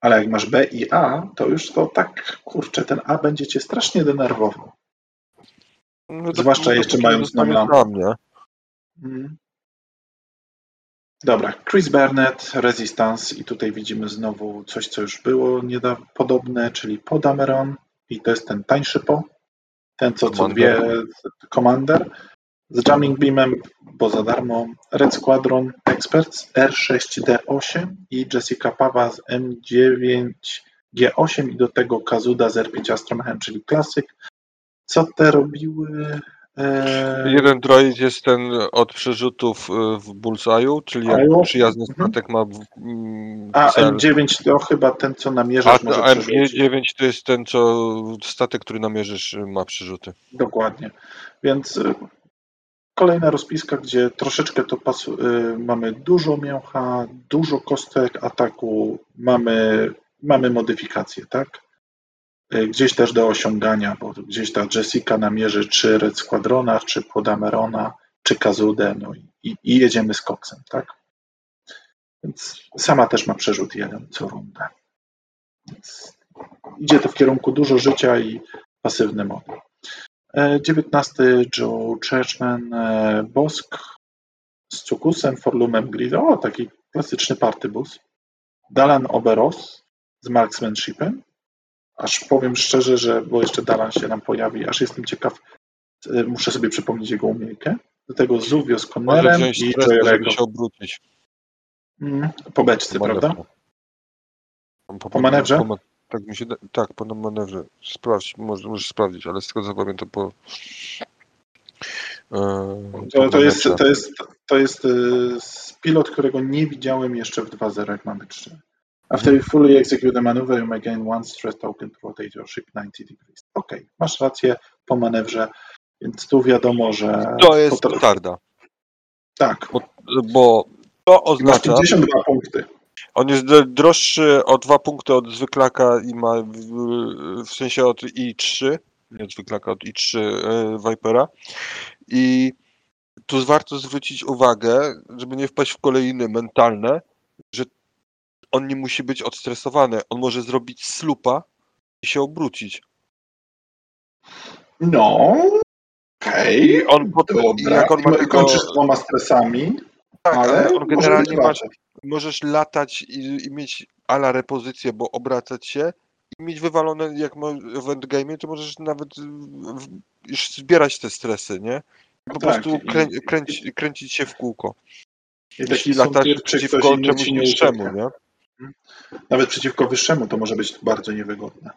ale jak masz B i A, to już to tak, kurczę, ten A będzie cię strasznie denerwował. No zwłaszcza to jeszcze mając dla mnie. Mhm. Dobra, Chris Burnett, Resistance i tutaj widzimy znowu coś, co już było niedawno podobne, czyli Podameron i to jest ten tańszy po, ten co, co dwie Commander z Jamming Beamem, bo za darmo, Red Squadron Experts R6D8 i Jessica Pawa z M9G8 i do tego Kazuda z R5 Astromechem, czyli klasyk. Co te robiły? Eee, Jeden droid jest ten od przerzutów y, w Bullseye'u, czyli A, jak przyjazny Mhm. statek ma A cel. M9 to chyba ten, co A, namierzasz, może a przerzucić. M9 to jest ten, co statek, który namierzysz, y, ma przerzuty. Dokładnie. Więc y, kolejna rozpiska, gdzie troszeczkę to pasu, y, mamy dużo mięcha, dużo kostek ataku, mamy, mamy modyfikacje, tak? Y, Gdzieś też do osiągania, bo gdzieś ta Jessica namierzy czy Red Squadrona, czy Podamerona, czy Kazudę, no i, i, jedziemy z koksem, tak? Więc sama też ma przerzut jeden co rundę. Więc idzie to w kierunku dużo życia i pasywny model. E, 19 Joe Churchman e, Bosk z Cukusem, Forlumem Grid. O, taki klasyczny partybus. Dalan Oberos z Marksmanshipem. Aż powiem szczerze, że bo jeszcze Dalan się nam pojawi, aż jestem ciekaw, e, muszę sobie przypomnieć jego umiejkę. Do tego Zuvio z Connerem i Joyrego. się obrócić. Mm, po beczce, prawda? Po, Po manewrze? Po, tak, mi się, tak, po manewrze. Sprawdź, może, możesz sprawdzić, ale z tego co pamiętam po... e, po To, to, jest, to jest, to jest y, s- pilot, którego nie widziałem jeszcze w 2.0, jak mamy 3. After you fully execute the maneuver, you may gain one stress token to rotate your ship 90 degrees. Okej, masz rację po manewrze, więc tu wiadomo, że... To jest potra- petarda, Tak, bo to masz oznacza, 52 punkty. on jest droższy o dwa punkty od zwyklaka i ma w, w sensie od i3, nie od zwyklaka, od i3 e, Vipera i tu warto zwrócić uwagę, żeby nie wpaść w kolejne mentalne, on nie musi być odstresowany. On może zrobić slupa i się obrócić. No, okej, I on potem, dobra. jak on ma I tego, kończysz z dwoma stresami, tak, ale on generalnie masz, możesz latać i, i mieć ala repozycję, bo obracać się i mieć wywalone, jak w endgame, to możesz nawet w, już zbierać te stresy, nie? I po Tak, prostu krę, kręć, kręcić się w kółko. I Jeśli taki ktoś przeciwko czemuś ucieka. nie? Nawet przeciwko wyższemu to może być bardzo niewygodne.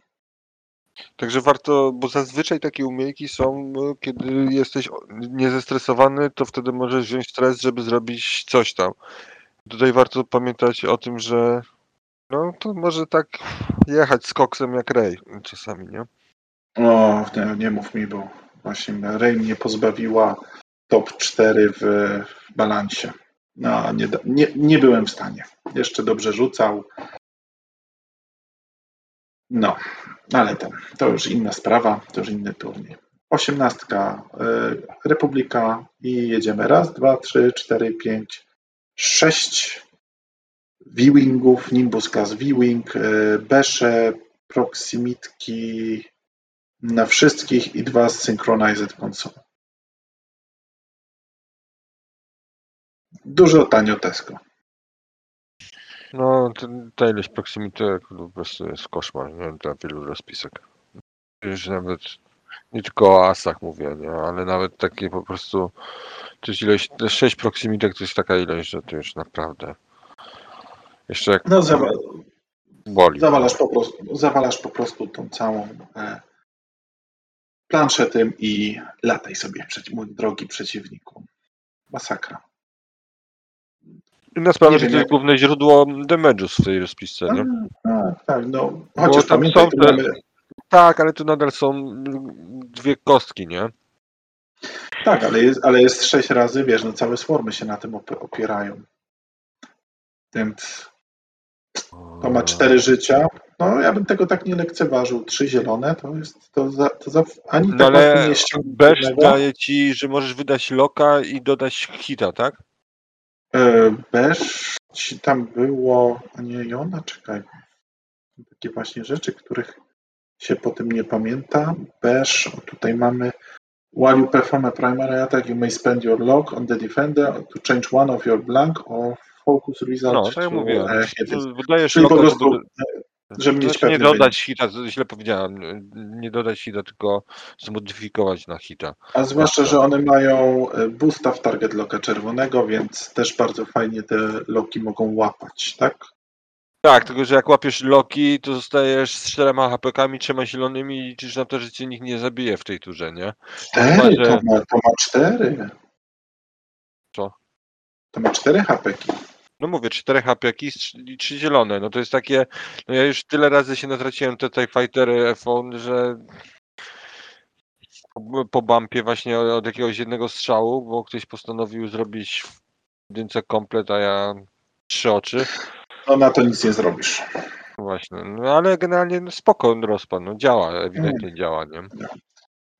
Także warto, bo zazwyczaj takie umiejki są, e, kiedy jesteś niezestresowany, to wtedy możesz wziąć stres, żeby zrobić coś tam. Tutaj warto pamiętać o tym, że no to może tak jechać z koksem jak Ray czasami, nie? O, nie, nie mów mi, bo właśnie Rey mnie pozbawiła top 4 w, w balansie. No, nie, nie, nie byłem w stanie. Jeszcze dobrze rzucał. No, ale to, to już inna sprawa, to już inny turniej. Osiemnastka y, Republika i jedziemy. Raz, dwa, trzy, cztery, pięć, sześć V-Wingów, Nimbus Class V-Wing, y, Besze, Proximitki, na wszystkich i dwa Synchronized Console. Dużo tanio Tesco. No, ta ilość proximity po prostu jest koszmar, nie? Dla wielu rozpisek. Już nawet, nie tylko o asach mówię, nie? Ale nawet takie po prostu, to jest ilość, 6 proximitek to jest taka ilość, że to już naprawdę jeszcze jak No, zawa boli. zawalasz, po prostu, zawalasz po prostu tą całą e, planszę tym i lataj sobie, przeci- mój drogi przeciwniku. Masakra. Inna sprawa, że to jest główne źródło damage'u w tej rozpisce, nie? Tak, tak, no. Chociaż tam pamiętaj, są te- mamy, Tak, ale tu nadal są dwie kostki, nie? tak, ale jest, ale jest sześć razy, wiesz, no całe swarmy się na tym op- opierają. Więc to ma cztery życia. No, ja bym tego tak nie lekceważył. Trzy zielone to jest to za, to za ani No tak ale nie daje ci, że możesz wydać loka i dodać hita, tak? E, Bez ci tam było, a nie Jona, czekaj. Takie właśnie rzeczy, których się po tym nie pamięta. Bez, o, tutaj mamy While you perform a primary attack, you may spend your lock on the defender to change one of your blank or focus result No, tak jak to mówiłem. a hit. Wydajesz Czyli po prostu, żeby, żeby mieć znaczy nie dodać hita, źle powiedziałem. Nie dodać hita, tylko zmodyfikować na hita. A zwłaszcza, Tak, że one mają e, boosta w target locka czerwonego, więc też bardzo fajnie te loki mogą łapać, tak? Tak, tylko że jak łapiesz loki, to zostajesz z czterema HP-kami, trzema zielonymi i liczysz na to, że cię nikt nie zabije w tej turze, nie? Cztery, Chyba, że- to, ma, to ma cztery. Co? To ma cztery hapeki. No mówię, 4 HP i 3 zielone. No to jest takie. No ja już tyle razy się natraciłem te TIE Fightery F1, że po- bumpie właśnie od jakiegoś jednego strzału, bo ktoś postanowił zrobić w jedynce komplet, a ja trzy oczy. No na to nic nie zrobisz. Właśnie. No ale generalnie no, spoko rozpad, no działa, ewidentnie działa, nie?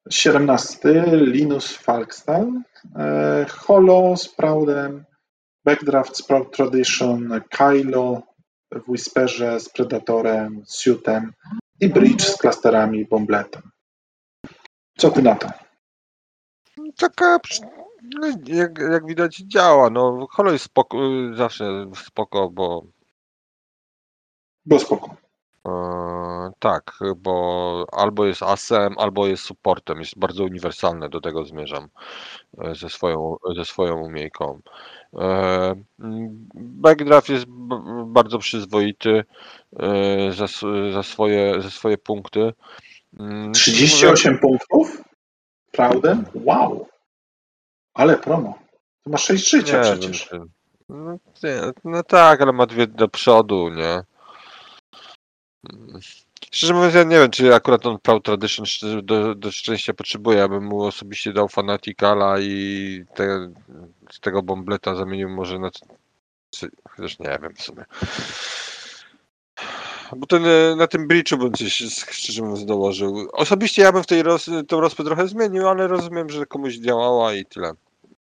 17. Linus Falkstal. E, Holo z Proudem. Backdraft Sprout Tradition. Kylo w Whisperze z Predatorem, Suitem. I Bridge z klasterami i Bombletem. Co ty na to? Taka, no, jak, jak widać działa, no Holo jest spoko, zawsze spoko, bo Było spoko. E, tak, bo albo jest asem, albo jest supportem. Jest bardzo uniwersalne, do tego zmierzam e, ze swoją, ze swoją umiejką. E, mm, Backdraft jest bardzo przyzwoity za, za, swoje, za swoje punkty. Mm, 38 punktów? Prawdę? Wow. Ale promo. To ma 6 życia Nie przecież. No, nie, no tak, ale ma dwie do przodu, nie? Szczerze mówiąc, ja nie wiem, czy akurat on Proud Tradition do, do szczęścia potrzebuje. Ja bym mu osobiście dał Fanaticala i te, z tego Bombleta zamienił może na... c- Chociaż nie wiem w sumie. Bo ten, e, na tym bridge'u bym coś szczerze mówiąc dołożył. Osobiście ja bym w tej roz, tą rozpę trochę zmienił, ale rozumiem, że komuś działała i tyle.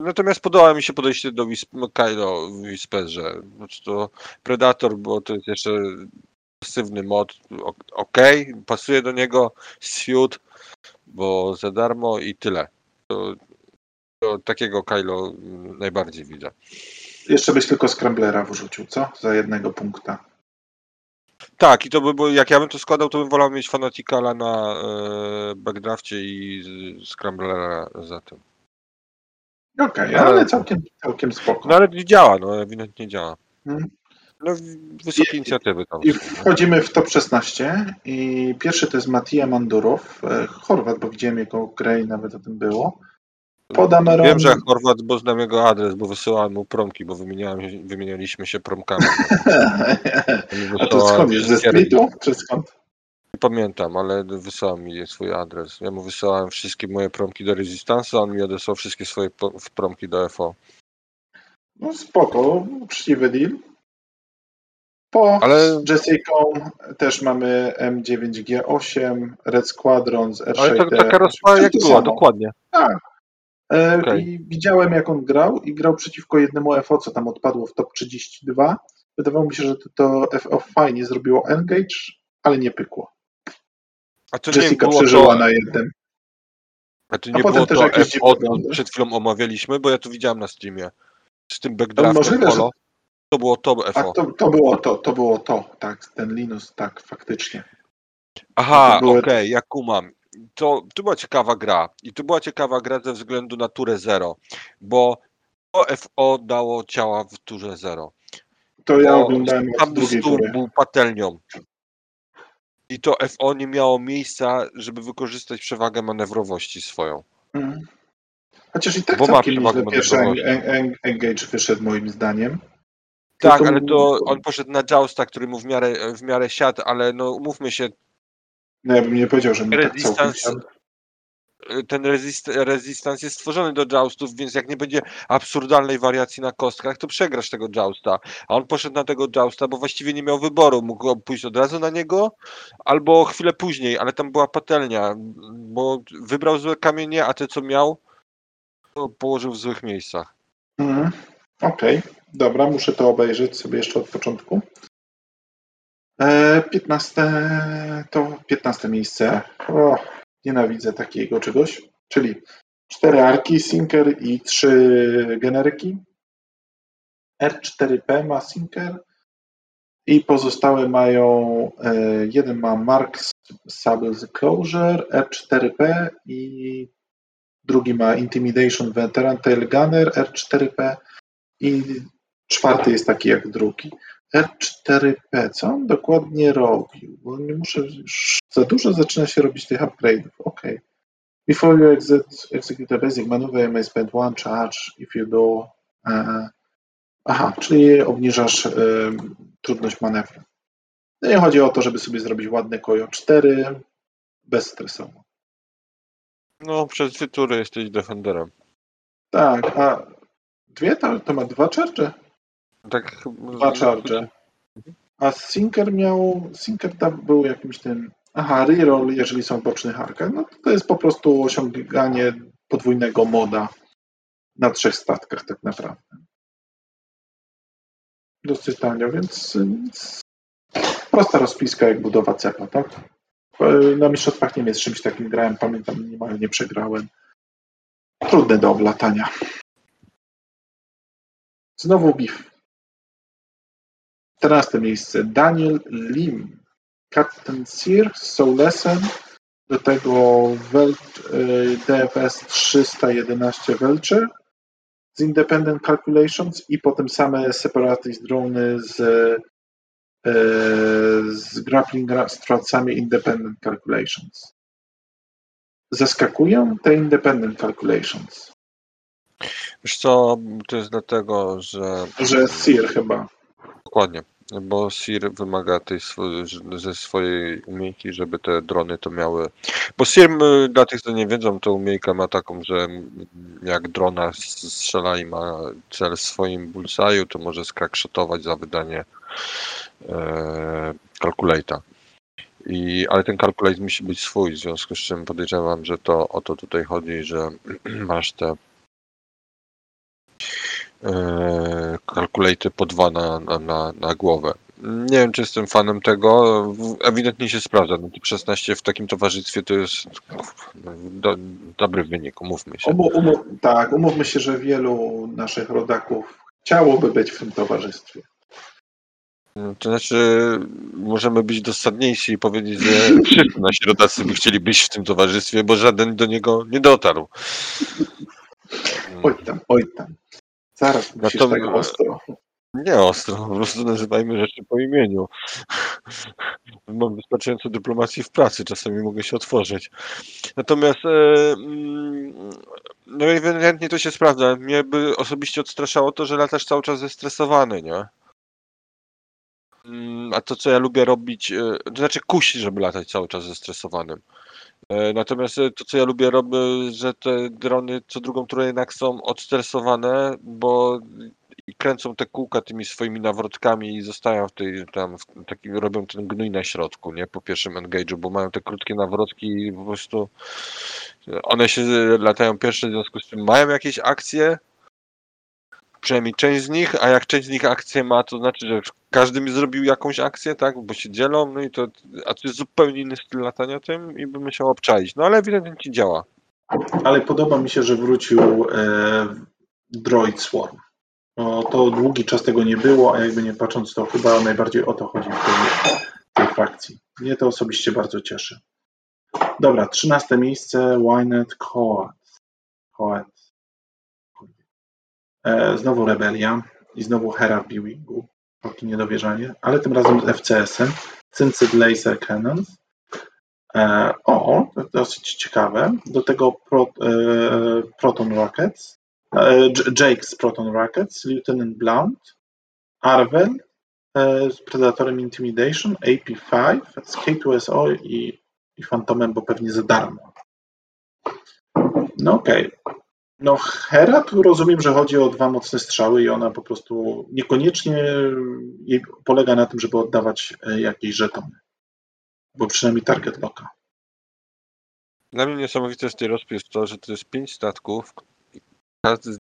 Natomiast podoba mi się podejście do Wisp- Kylo w Whisperze. Znaczy to Predator, bo to jest jeszcze pasywny mod. o- Okej, pasuje do niego Suit, bo za darmo i tyle. To, to takiego Kylo mm, najbardziej widzę. Jeszcze byś tylko Scramblera wrzucił, co? Za jednego punkta. Tak, i to by było, jak ja bym to składał, to bym wolał mieć Fanaticala na e, backdrafcie i Scramblera za tym. Okej, Ale- ale całkiem, całkiem spoko. No ale nie działa, no ewidentnie działa. Mhm. No wysokie I- inicjatywy tam. I wchodzimy w top 16 i pierwszy to jest Matija Mandurow, e, Chorwat, bo widziałem jego grę i nawet o tym było. Pod Ameron... Wiem, że Chorwat, bo znam jego adres, bo wysyłałem mu promki, bo wymienialiśmy się promkami. A to skąd? Ze Splitu? Czy skąd? Nie pamiętam, ale wysłał mi swój adres. Ja mu wysyłałem wszystkie moje promki do Resistance, a on mi odesłał wszystkie swoje promki do FO. No spoko, uczciwy deal. Po Ale- Jessica też mamy M9G8, Red Squadron z R6. Ale to taka rozprawa jak to była, dokładnie. E, Okej. I widziałem jak on grał i grał przeciwko jednemu FO, co tam odpadło w top 32. Wydawało mi się, że to, to FO fajnie zrobiło engage, ale nie pykło. A to nie Jessica było przeżyła to, na jednym. a to a nie potem było też to FO, przed chwilą omawialiśmy, bo ja to widziałem na Steamie. Z tym No, backdraftem możliwe, że- polo. To było to FO. to, to było to, to było to, tak, ten Linus, tak, faktycznie. Aha, były- okej, ja kumam. To, to była ciekawa gra. I to była ciekawa gra ze względu na turę 0, bo to FO dało ciała w turze 0. To ja oglądałem od drugiej tury. był patelnią. I to FO nie miało miejsca, żeby wykorzystać przewagę manewrowości swoją. Mhm. Chociaż i tak Bo ma całkiem nieźle pierwszy engage wyszedł moim zdaniem. Tak, Tylko ale to on poszedł na Jousta, który mu w miarę, w miarę siadł, ale no umówmy się, No ja bym nie powiedział, że mi tak Resistance, siadł. ten resist, resistance jest stworzony do joustów, więc jak nie będzie absurdalnej wariacji na kostkach, to przegrasz tego jousta. A on poszedł na tego jousta, bo właściwie nie miał wyboru. Mógł pójść od razu na niego, albo chwilę później, ale tam była patelnia, bo wybrał złe kamienie, a te co miał, to położył w złych miejscach. Mhm. Okej, dobra, muszę to obejrzeć sobie jeszcze od początku. E, 15 to 15 miejsce. O, nienawidzę takiego czegoś. Czyli cztery arki, Sinker i trzy generyki. R4P ma Sinker i pozostałe mają e, jeden ma Mark Sable's Closure, R4P i drugi ma Intimidation Veteran Tail Gunner, R4P i czwarty jest taki jak drugi. R4P, co on dokładnie robił? Bo nie muszę już za dużo zaczyna się robić tych upgrade'ów. Ok. Before you exit, execute a basic maneuver, you may spend one charge if you do. E, aha, czyli obniżasz e, trudność manewru. No i chodzi o to, żeby sobie zrobić ładne kojo 4 bezstresowo. No, przez dwie tury jesteś defenderem. Tak, a dwie to, to ma dwa charge? Tak, Dwa charge. A Sinker miał. Sinker tam był jakimś tym. Aha, reroll, jeżeli są bocznych arkach. No to, to jest po prostu osiąganie podwójnego moda na trzech statkach, tak naprawdę. Dosyć tanio, więc, więc prosta rozpiska jak budowa cepa, tak? Na mistrzostwach Niemiec czymś takim grałem, pamiętam, niemal nie przegrałem. Trudne do oblatania. Znowu BIF. 14 miejsce. Daniel Lim. Captain Sear, Soulesen, do tego Welt, y, DFS 311 Welcher z Independent Calculations i potem same Separatist drony z, y, z Grappling Stracami Independent Calculations. Zaskakują te Independent Calculations, Wiesz co, to jest dlatego, że że Sear chyba. Dokładnie, bo SIR wymaga tej ze swojej umiejki, żeby te drony to miały. Bo SIR, dla tych, co nie wiedzą, to umiejka ma taką, że jak drona strzela i ma cel w swoim bullseye'u, to może skrakshotować za wydanie e. I, ale ten calculate musi być swój, w związku z czym podejrzewam, że to o to tutaj chodzi, że masz te e, kalkulejty po dwa na, na, na, głowę. Nie wiem, czy jestem fanem tego. Ewidentnie się sprawdza. No to 16 w takim towarzystwie to jest no, do, dobry wynik, umówmy się. Umu, tak, umówmy się, że wielu naszych rodaków chciałoby być w tym towarzystwie. To znaczy, możemy być dosadniejsi i powiedzieć, że wszyscy nasi rodacy by chcieli być w tym towarzystwie, bo żaden do niego nie dotarł. Oj tam, oj tam. Zaraz musisz Natomiast- tak ostro. Nie ostro, po prostu nazywajmy rzeczy po imieniu. Mam wystarczająco dyplomacji w pracy, czasami mogę się otworzyć. Natomiast e, mm, no ewidentnie to się sprawdza. Mnie by osobiście odstraszało to, że latasz cały czas zestresowany, nie? Mm, A to, co ja lubię robić, e, to znaczy kusi, żeby latać cały czas zestresowanym. E, Natomiast e, to, co ja lubię robić, że te drony co drugą turę jednak są odstresowane, bo kręcą te kółka tymi swoimi nawrotkami i zostają w tej tam, w takim, robią ten gnój na środku, nie? Po pierwszym engage'u, bo mają te krótkie nawrotki i po prostu one się latają pierwsze, w związku z tym mają jakieś akcje, przynajmniej część z nich, a jak część z nich akcje ma, to znaczy, że każdy mi zrobił jakąś akcję, tak? Bo się dzielą, no i to, a to jest zupełnie inny styl latania tym i bym musiał obczaić. No ale ewidentnie działa. Ale podoba mi się, że wrócił e, Droid Swarm. No, to długi czas tego nie było, a jakby nie patrząc, to chyba najbardziej o to chodzi w tej, tej frakcji. Mnie to osobiście bardzo cieszy. Dobra, trzynaste miejsce, Wynet Coat. Coat. E, znowu Rebelia i znowu Hera w Biwingu. Takie niedowierzanie, ale tym razem z FCS-em. Syncyd Laser Cannons. E, o, dosyć ciekawe. Do tego pro, e, Proton Rockets. E, Jake z Proton Rockets, Lieutenant Blount, Arvel e, z Predatorem Intimidation, AP5 z K2SO i, i Phantomem, bo pewnie za darmo. No okej. No Hera tu rozumiem, że chodzi o dwa mocne strzały i ona po prostu niekoniecznie jej polega na tym, żeby oddawać e, jakieś żetony. Bo przynajmniej target locka. Dla mnie niesamowite z tej rozpy jest to, że to jest pięć statków. Każdy z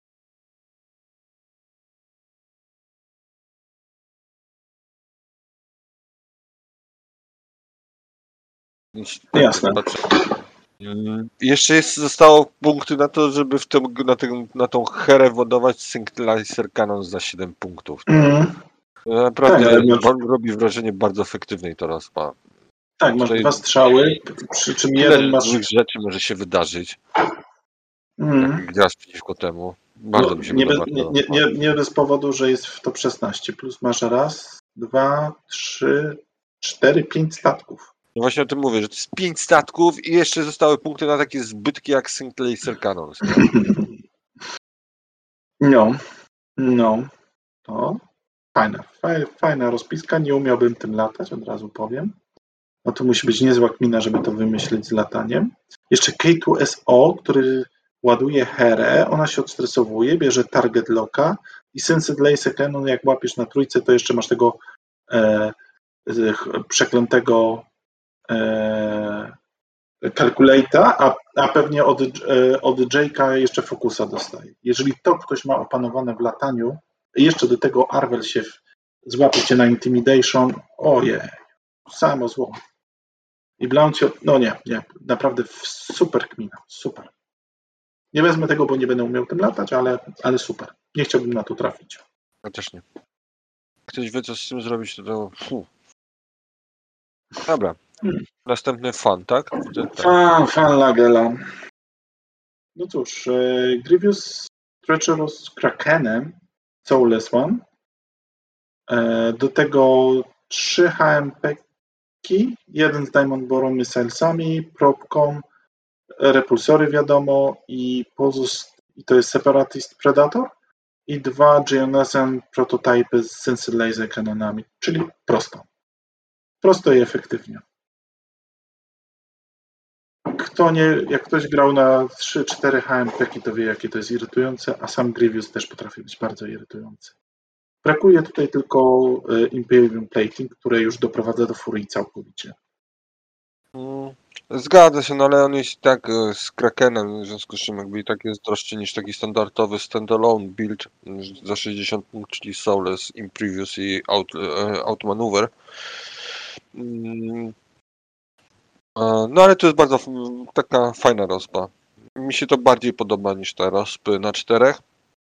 Jasne. Jeszcze jest, zostało punkty na to, żeby w tym, na, tym, na tą herę wodować Synclaser Cannon za 7 punktów. Mm. Naprawdę Tak, ale masz- ro- robi wrażenie bardzo efektywnej to rozpa. Tak, masz dwa strzały, przy czym jeden masz. złych rzeczy może się wydarzyć, Mm. jak grasz przeciwko temu. Bardzo No, mi się nie, podoba. bez, nie, nie, nie, nie bez powodu, że jest w top 16. Plus masz raz, dwa, trzy, cztery, pięć statków. No właśnie o tym mówię, że to jest 5 statków i jeszcze zostały punkty na takie zbytki jak Synclaser Cannons. No, no, to fajna, fajna, rozpiska. Nie umiałbym tym latać, od razu powiem. No to musi być niezła kmina, żeby to wymyślić z lataniem. Jeszcze K2SO, który ładuje herę, ona się odstresowuje, bierze target locka i Sensed Laser Cannon, jak łapiesz na trójce, to jeszcze masz tego e, przeklętego e, kalkulata, a, a pewnie od, e, od Jake'a jeszcze fokusa dostaje. Jeżeli to ktoś ma opanowane w lataniu, jeszcze do tego Arvel się złapie cię na Intimidation, ojej, samo zło. I się, no nie, nie, naprawdę super kmina, super. Nie wezmę tego, bo nie będę umiał tym latać, ale, ale super. Nie chciałbym na to trafić. Ja też nie. Ktoś wie, co z tym zrobić, to, to. Dobra. Następny fan, tak? Tak. Fan, fan Lagela. No cóż, e, Grievous Treacherous Krakenem, Soulless One. E, Do tego trzy HMP-ki, jeden z Diamond Boron Missilesami, propką, repulsory wiadomo i, i to jest Separatist Predator i dwa GNSM prototypy z Sensor Laser kanonami, czyli prosto. Prosto i efektywnie. Kto nie, jak ktoś grał na 3-4 HMP, to wie, jakie to jest irytujące, a sam Grievous też potrafi być bardzo irytujący. Brakuje tutaj tylko e, Imperium Plating, które już doprowadza do furii całkowicie. Mm, Zgadza się, no ale on jest i tak e, z Krakenem, w związku z czym jakby i tak jest droższy niż taki standardowy standalone build mm, za 60 punktów, czyli Soulless, Imprevious i Out, e, Outmaneuver. E, No ale to jest bardzo taka fajna rozpa. Mi się to bardziej podoba niż te rozpy na czterech.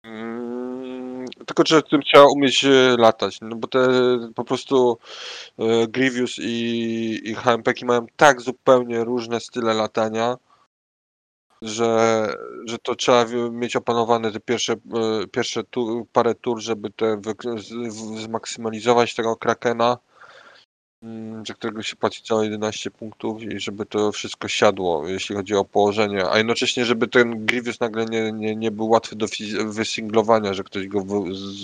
Mm, Tylko, że tym trzeba umieć e, latać, no bo te po prostu e, Grievous i, i HMP-ki mają tak zupełnie różne style latania, że, że to trzeba mieć opanowane te pierwsze, pierwsze tu, parę tur, żeby te zmaksymalizować tego Krakena, za którego się płaci całe 11 punktów i żeby to wszystko siadło, jeśli chodzi o położenie, a jednocześnie, żeby ten Grievous nagle nie, nie, nie był łatwy do wysinglowania, że ktoś go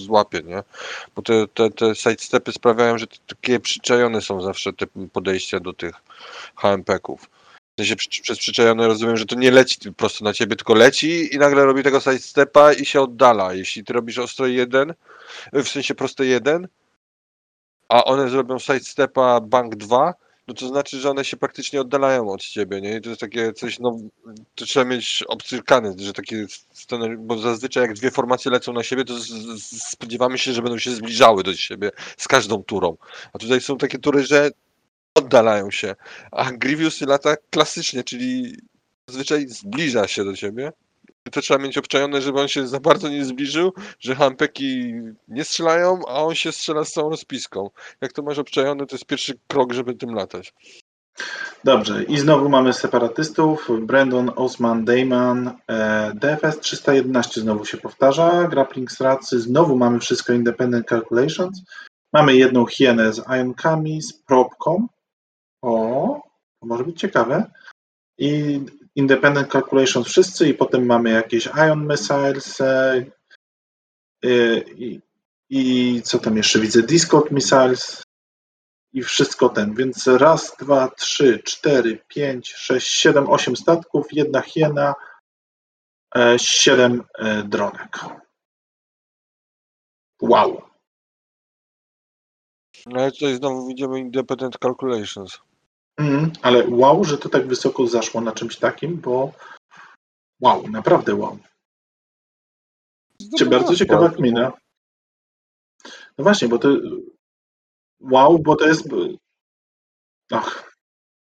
złapie, nie? Bo te, te, te sidestepy sprawiają, że takie przyczajone są zawsze te podejścia do tych HMP-ków. W sensie przy, przez przyczajone rozumiem, że to nie leci prosto na ciebie, tylko leci i nagle robi tego sidestepa i się oddala. Jeśli ty robisz ostro jeden, w sensie proste jeden, a one zrobią sidestepa bank 2, no to znaczy, że one się praktycznie oddalają od ciebie, nie? I to jest takie coś, no, to trzeba mieć obcyrkane, że takie bo zazwyczaj jak dwie formacje lecą na siebie, to z, z, spodziewamy się, że będą się zbliżały do siebie z każdą turą. A tutaj są takie tury, że oddalają się, a Grievous lata klasycznie, czyli zazwyczaj zbliża się do ciebie. To trzeba mieć obczajone, żeby on się za bardzo nie zbliżył, że hampeki nie strzelają, a on się strzela z całą rozpiską. Jak to masz obczajone, to jest pierwszy krok, żeby tym latać. Dobrze, i znowu mamy separatystów. Brandon, Osman, Damon, e, DFS 311 znowu się powtarza. Grappling stracy, znowu mamy wszystko Independent Calculations. Mamy jedną hienę z ionkami, z probką. O, to może być ciekawe. I Independent Calculations wszyscy i potem mamy jakieś Ion Missiles e, e, i, i co tam jeszcze widzę? Discord Missiles i wszystko ten. Więc raz, dwa, trzy, cztery, pięć, sześć, siedem, osiem statków, jedna hiena, e, siedem dronek. Wow. No ale tutaj znowu widzimy Independent Calculations. Mm, ale wow, że to tak wysoko zaszło na czymś takim, bo wow, naprawdę wow. Cie- Bardzo ciekawa kmina. No właśnie, bo to wow, bo to jest ach,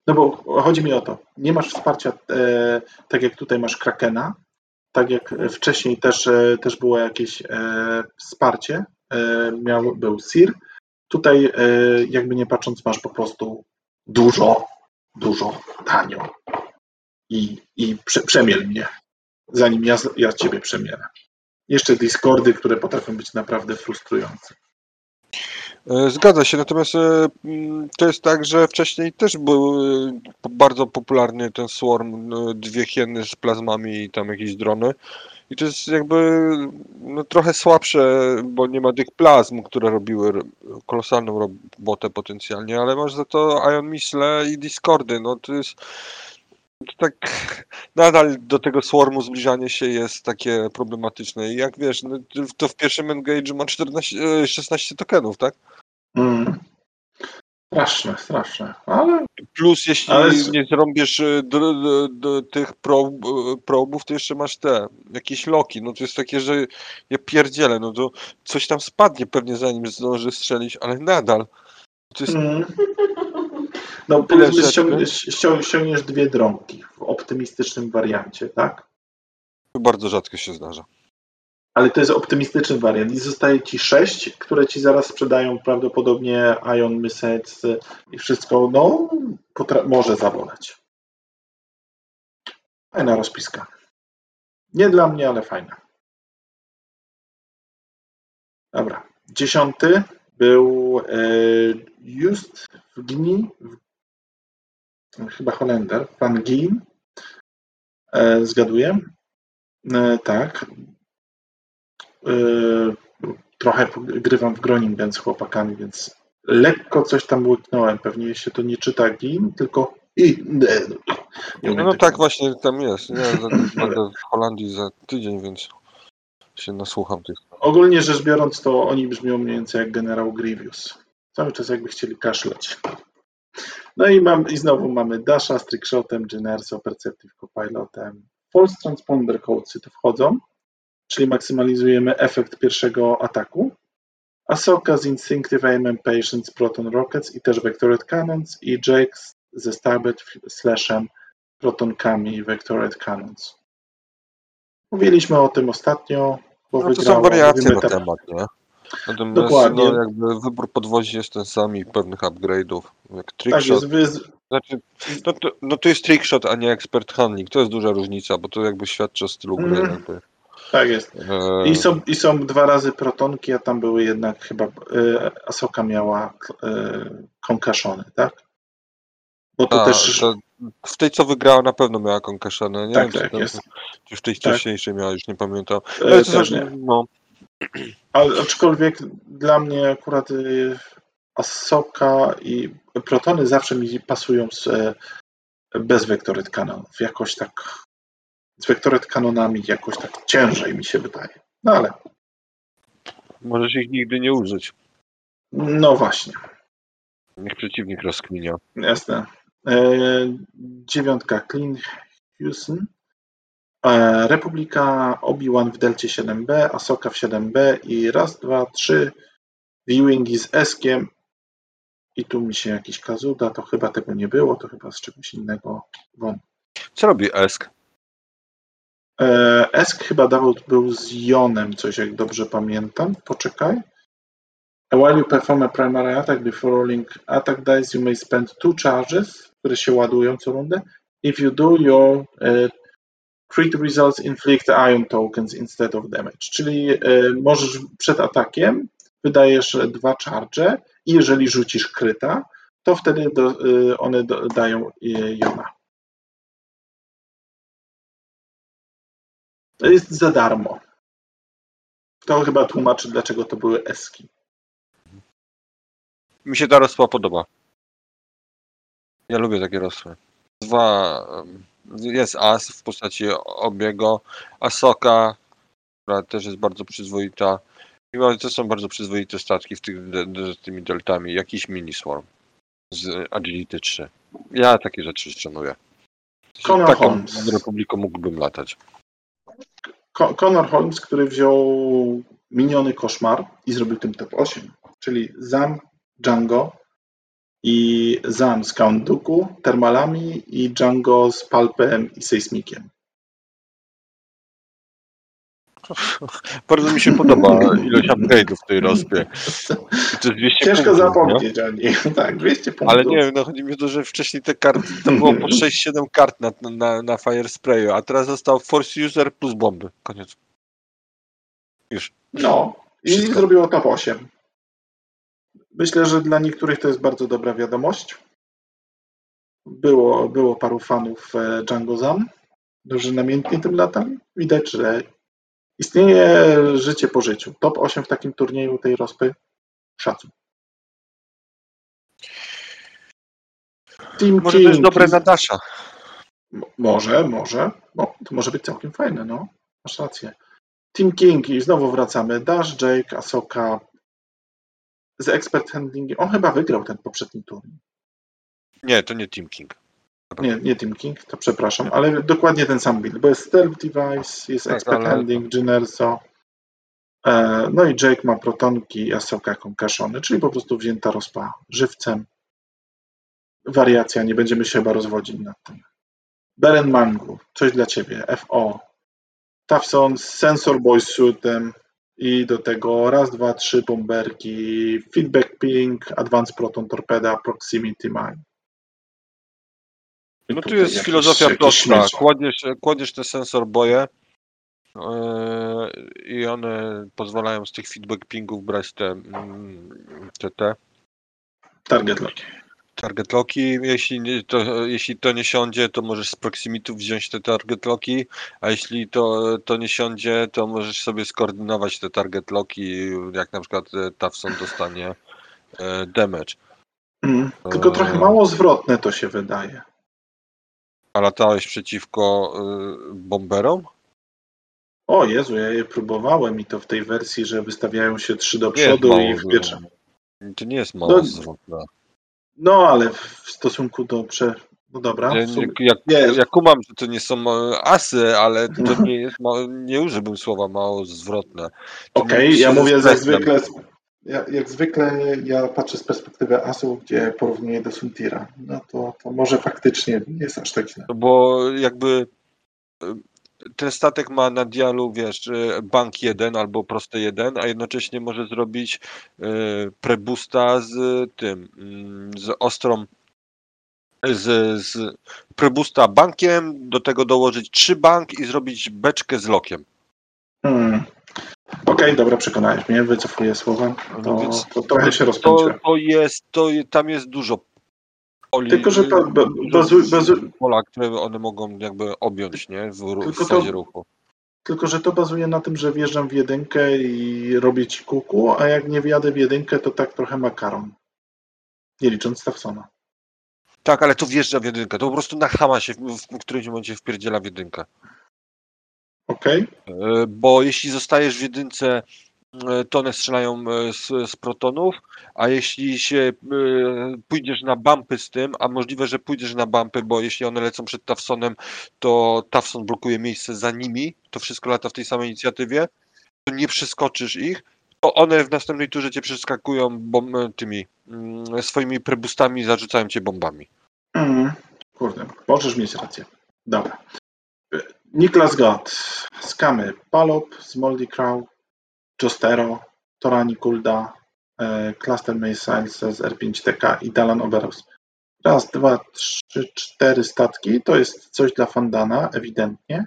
no bo chodzi mi o to, nie masz wsparcia e, tak jak tutaj masz Krakena, tak jak wcześniej też, e, też było jakieś e, wsparcie, e, miał, był Sir, tutaj e, jakby nie patrząc masz po prostu dużo, dużo tanio i, i prze, przemiel mnie, zanim ja, ja ciebie przemielę. Jeszcze Discordy, które potrafią być naprawdę frustrujące. E, Zgadza się, natomiast e, mm, to jest tak, że wcześniej też był e, bardzo popularny ten Swarm, dwie hieny z plazmami i tam jakieś drony. I to jest jakby no, trochę słabsze, bo nie ma tych plazm, które robiły kolosalną robotę potencjalnie, ale masz za to Ion Missile i Discordy. No to jest tak nadal do tego Swarmu zbliżanie się jest takie problematyczne. I jak wiesz, no, to w pierwszym engage'u ma 14, e, 16 tokenów, tak? Mm. Straszne, straszne, ale Plus jeśli Ale nie zrobisz y, do tych prob, y, probów, to jeszcze masz te, jakieś loki, no to jest takie, że ja pierdzielę, no to coś tam spadnie pewnie zanim zdąży strzelić, ale nadal. To jest, Mm. No powiedzmy ściągniesz, ścią- ściągniesz dwie drągi w optymistycznym wariancie, tak? bardzo rzadko się zdarza. Ale to jest optymistyczny wariant i zostaje ci sześć, które ci zaraz sprzedają prawdopodobnie Ion Missiles i wszystko, no, może zaboleć. Fajna rozpiska. Nie dla mnie, ale fajna. Dobra. Dziesiąty był e, Just w Gni, chyba Holender, Van Gien. E, zgaduję? E, tak. E, trochę grywam w Groningen z chłopakami, więc lekko coś tam łyknąłem. Pewnie się to nie czyta Gin, tylko i. Nie No, no tak właśnie tam jest. Ja będę w Holandii za tydzień, więc się nasłucham tych. Ogólnie rzecz biorąc, to oni brzmią mniej więcej jak generał Grievous. Cały czas jakby chcieli kaszleć. No i, mam, i znowu mamy Dasha z trickshotem, Generso, Perceptive Copilotem. False Transponder Codesy tu wchodzą, czyli maksymalizujemy efekt pierwszego ataku. Ahsoka z Instinctive Aim and Patience, Proton Rockets i też Vectored Cannons i Jake ze Starbed Slashem, Protonkami Vectored Cannons. Mówiliśmy o tym ostatnio, bo No to wygrało. są wariacje na temat, nie? Natomiast Dokładnie. no, jakby wybór podwozi jest ten sam i pewnych upgrade'ów, jak Tak trickshot. jest, wy, Znaczy, no to, no to jest trickshot, a nie expert handling. To jest duża różnica, bo to jakby świadczy o stylu gry. Mhm. Jakby. Tak jest. E, I są, I są dwa razy protonki, a tam były jednak chyba e, Asoka miała e, concussiony, tak? Bo to a, też. to w tej, co wygrała, na pewno miała concussionę. Nie Tak, wiem, tak tam- jest. czy w tej Tak. wcześniejszej miała, już nie pamiętam. e, Ale to też nie. no, Ale aczkolwiek dla mnie akurat e, Asoka i protony zawsze mi pasują z, e, bez Vectored Canonów. Jakoś tak. Z Vectored Canonami jakoś tak ciężej mi się wydaje. No ale możesz ich nigdy nie użyć. no właśnie. Niech przeciwnik rozkminia. Jasne. E, dziewiątka Clean Houston. E, Republika Obi-Wan w Delcie 7B, Asoka w 7B i raz, dwa, trzy viewingi z Eskiem. I tu mi się jakiś kazuda, to chyba tego nie było, to chyba z czegoś innego. Won. Co robi Esk? E, Esk chyba dawał był z Jonem coś, jak dobrze pamiętam. Poczekaj. While you perform a primary attack before rolling attack dice, you may spend two charges, które się ładują co rundę. If you do, your uh, crit results inflict ion tokens instead of damage. Czyli e, możesz przed atakiem wydajesz dwa charge i jeżeli rzucisz kryta, to wtedy do, one do, dają e, jona. To jest za darmo. To chyba tłumaczy, dlaczego to były eski. Mi się ta rozpa podoba. Ja lubię takie rozpy. Dwa. Jest As w postaci obiego, Asoka, która też jest bardzo przyzwoita. Że to są bardzo przyzwoite statki w tych, z tymi deltami. Jakiś mini swarm z Agility 3. Ja takie rzeczy szanuję. Conor Taką Holmes. Republiką mógłbym latać. Conor Holmes, który wziął miniony koszmar i zrobił tym top 8, czyli Zam, Django i Zam z Count Dooku, termalami i Django z Palpem i Sejsmikiem. Bardzo mi się podoba ilość upgrade'ów w tej rozpie. I To jest 200 Ciężko punktów, nie? zapomnieć o nich. Tak, 200 punktów. Ale nie wiem, no chodzi mi o to, że wcześniej te karty to było po 6-7 kart na, na, na Fire Sprayu, a teraz został Force User plus bomby. Koniec. Już. No, i Wszystko. zrobiło top 8. Myślę, że dla niektórych to jest bardzo dobra wiadomość. Było, było paru fanów e, Django Zam, którzy namiętnie tym latali. Widać, że istnieje życie po życiu. Top 8 w takim turnieju tej rozpy. Szacun. Team Może to jest King. dobre na Dasha. M- Może, może. No, to może być całkiem fajne, no. Masz rację. Team King i znowu wracamy. Dash, Jake, Asoka z Expert Handlingiem. On chyba wygrał ten poprzedni turniej. Nie, to nie Team King. Nie, nie Team King, to przepraszam, ale dokładnie ten sam build, bo jest Stealth Device, jest Tak, Expert ale- Handling, e, no i Jake ma protonki i Asoka concussiony, czyli po prostu wzięta rozpa żywcem. Wariacja, nie będziemy się chyba rozwodzić nad tym. Beren Mangu, coś dla Ciebie, FO. Tafson z Sensor Boy suitem i do tego raz, dwa, trzy bomberki, feedback ping, advanced proton torpeda, proximity mine. No tu jest filozofia prosta. Kładziesz, kładziesz te sensor boje yy, i one pozwalają z tych feedback pingów brać te, mm, te, te Target lock. target locki. Jeśli, nie, to, jeśli to nie siądzie, to możesz z proximity wziąć te target locki, a jeśli to, to nie siądzie, to możesz sobie skoordynować te target locki, jak na przykład e, Tafson dostanie e, damage. Mm. Tylko trochę mało zwrotne to się wydaje. A latałeś przeciwko y, bomberom? O Jezu, ja je próbowałem i to w tej wersji, że wystawiają się trzy do przodu i mało, w pierwsze. To nie jest mało No, zwrotne. No ale w stosunku do prze... No dobra. Ja, sumie- jak, ja kumam, że to nie są e, asy, ale to nie jest, ma, nie używam słowa mało zwrotne. Okej, się ja ze mówię stresem. zwykle, ja, jak zwykle ja patrzę z perspektywy asów, gdzie porównuję do Suntira. No to, to może faktycznie nie jest aż tak źle. No Bo jakby e, ten statek ma na dialu, wiesz, e, bank 1 albo proste 1, a jednocześnie może zrobić e, prebusta z tym, mm, z ostrą z, z prebusta bankiem, do tego dołożyć trzy bank i zrobić beczkę z lokiem. Hmm. Okej, dobra, przekonałeś mnie, wycofuję słowa. No To, więc to trochę się To, rozpędziłem. to jest, to tam jest dużo poli, Tylko, że to bazu- bazu- pola, które one mogą jakby objąć, nie? W, Tylko w to- fazie ruchu. Tylko, że to bazuje na tym, że wjeżdżam w jedynkę i robię ci kuku, a jak nie wjadę w jedynkę, to tak trochę makaron. Nie licząc Stawsona. Tak, ale to wjeżdża w jedynkę. To po prostu na hama się w, w którymś momencie wpierdziela w jedynkę. Okej? E, Bo jeśli zostajesz w jedynce, e, to one strzelają e, z, z protonów, a jeśli się pójdziesz na bumpy z tym, a możliwe, że pójdziesz na bumpy, bo jeśli one lecą przed Tafsonem, to Tafson blokuje miejsce za nimi, to wszystko lata w tej samej inicjatywie, to nie przeskoczysz ich, to one w następnej turze cię przeskakują tymi mm, swoimi prebustami, zarzucają cię bombami. Mm, kurde, możesz mieć rację. Dobra. Niklas Gott, Skamy, Palop, Smoldy Crow, Jostero, Torani Kulda, e, Cluster Missiles z R5TK i Dalan Oberus. Raz, dwa, trzy, cztery statki. To jest coś dla Fandana, ewidentnie.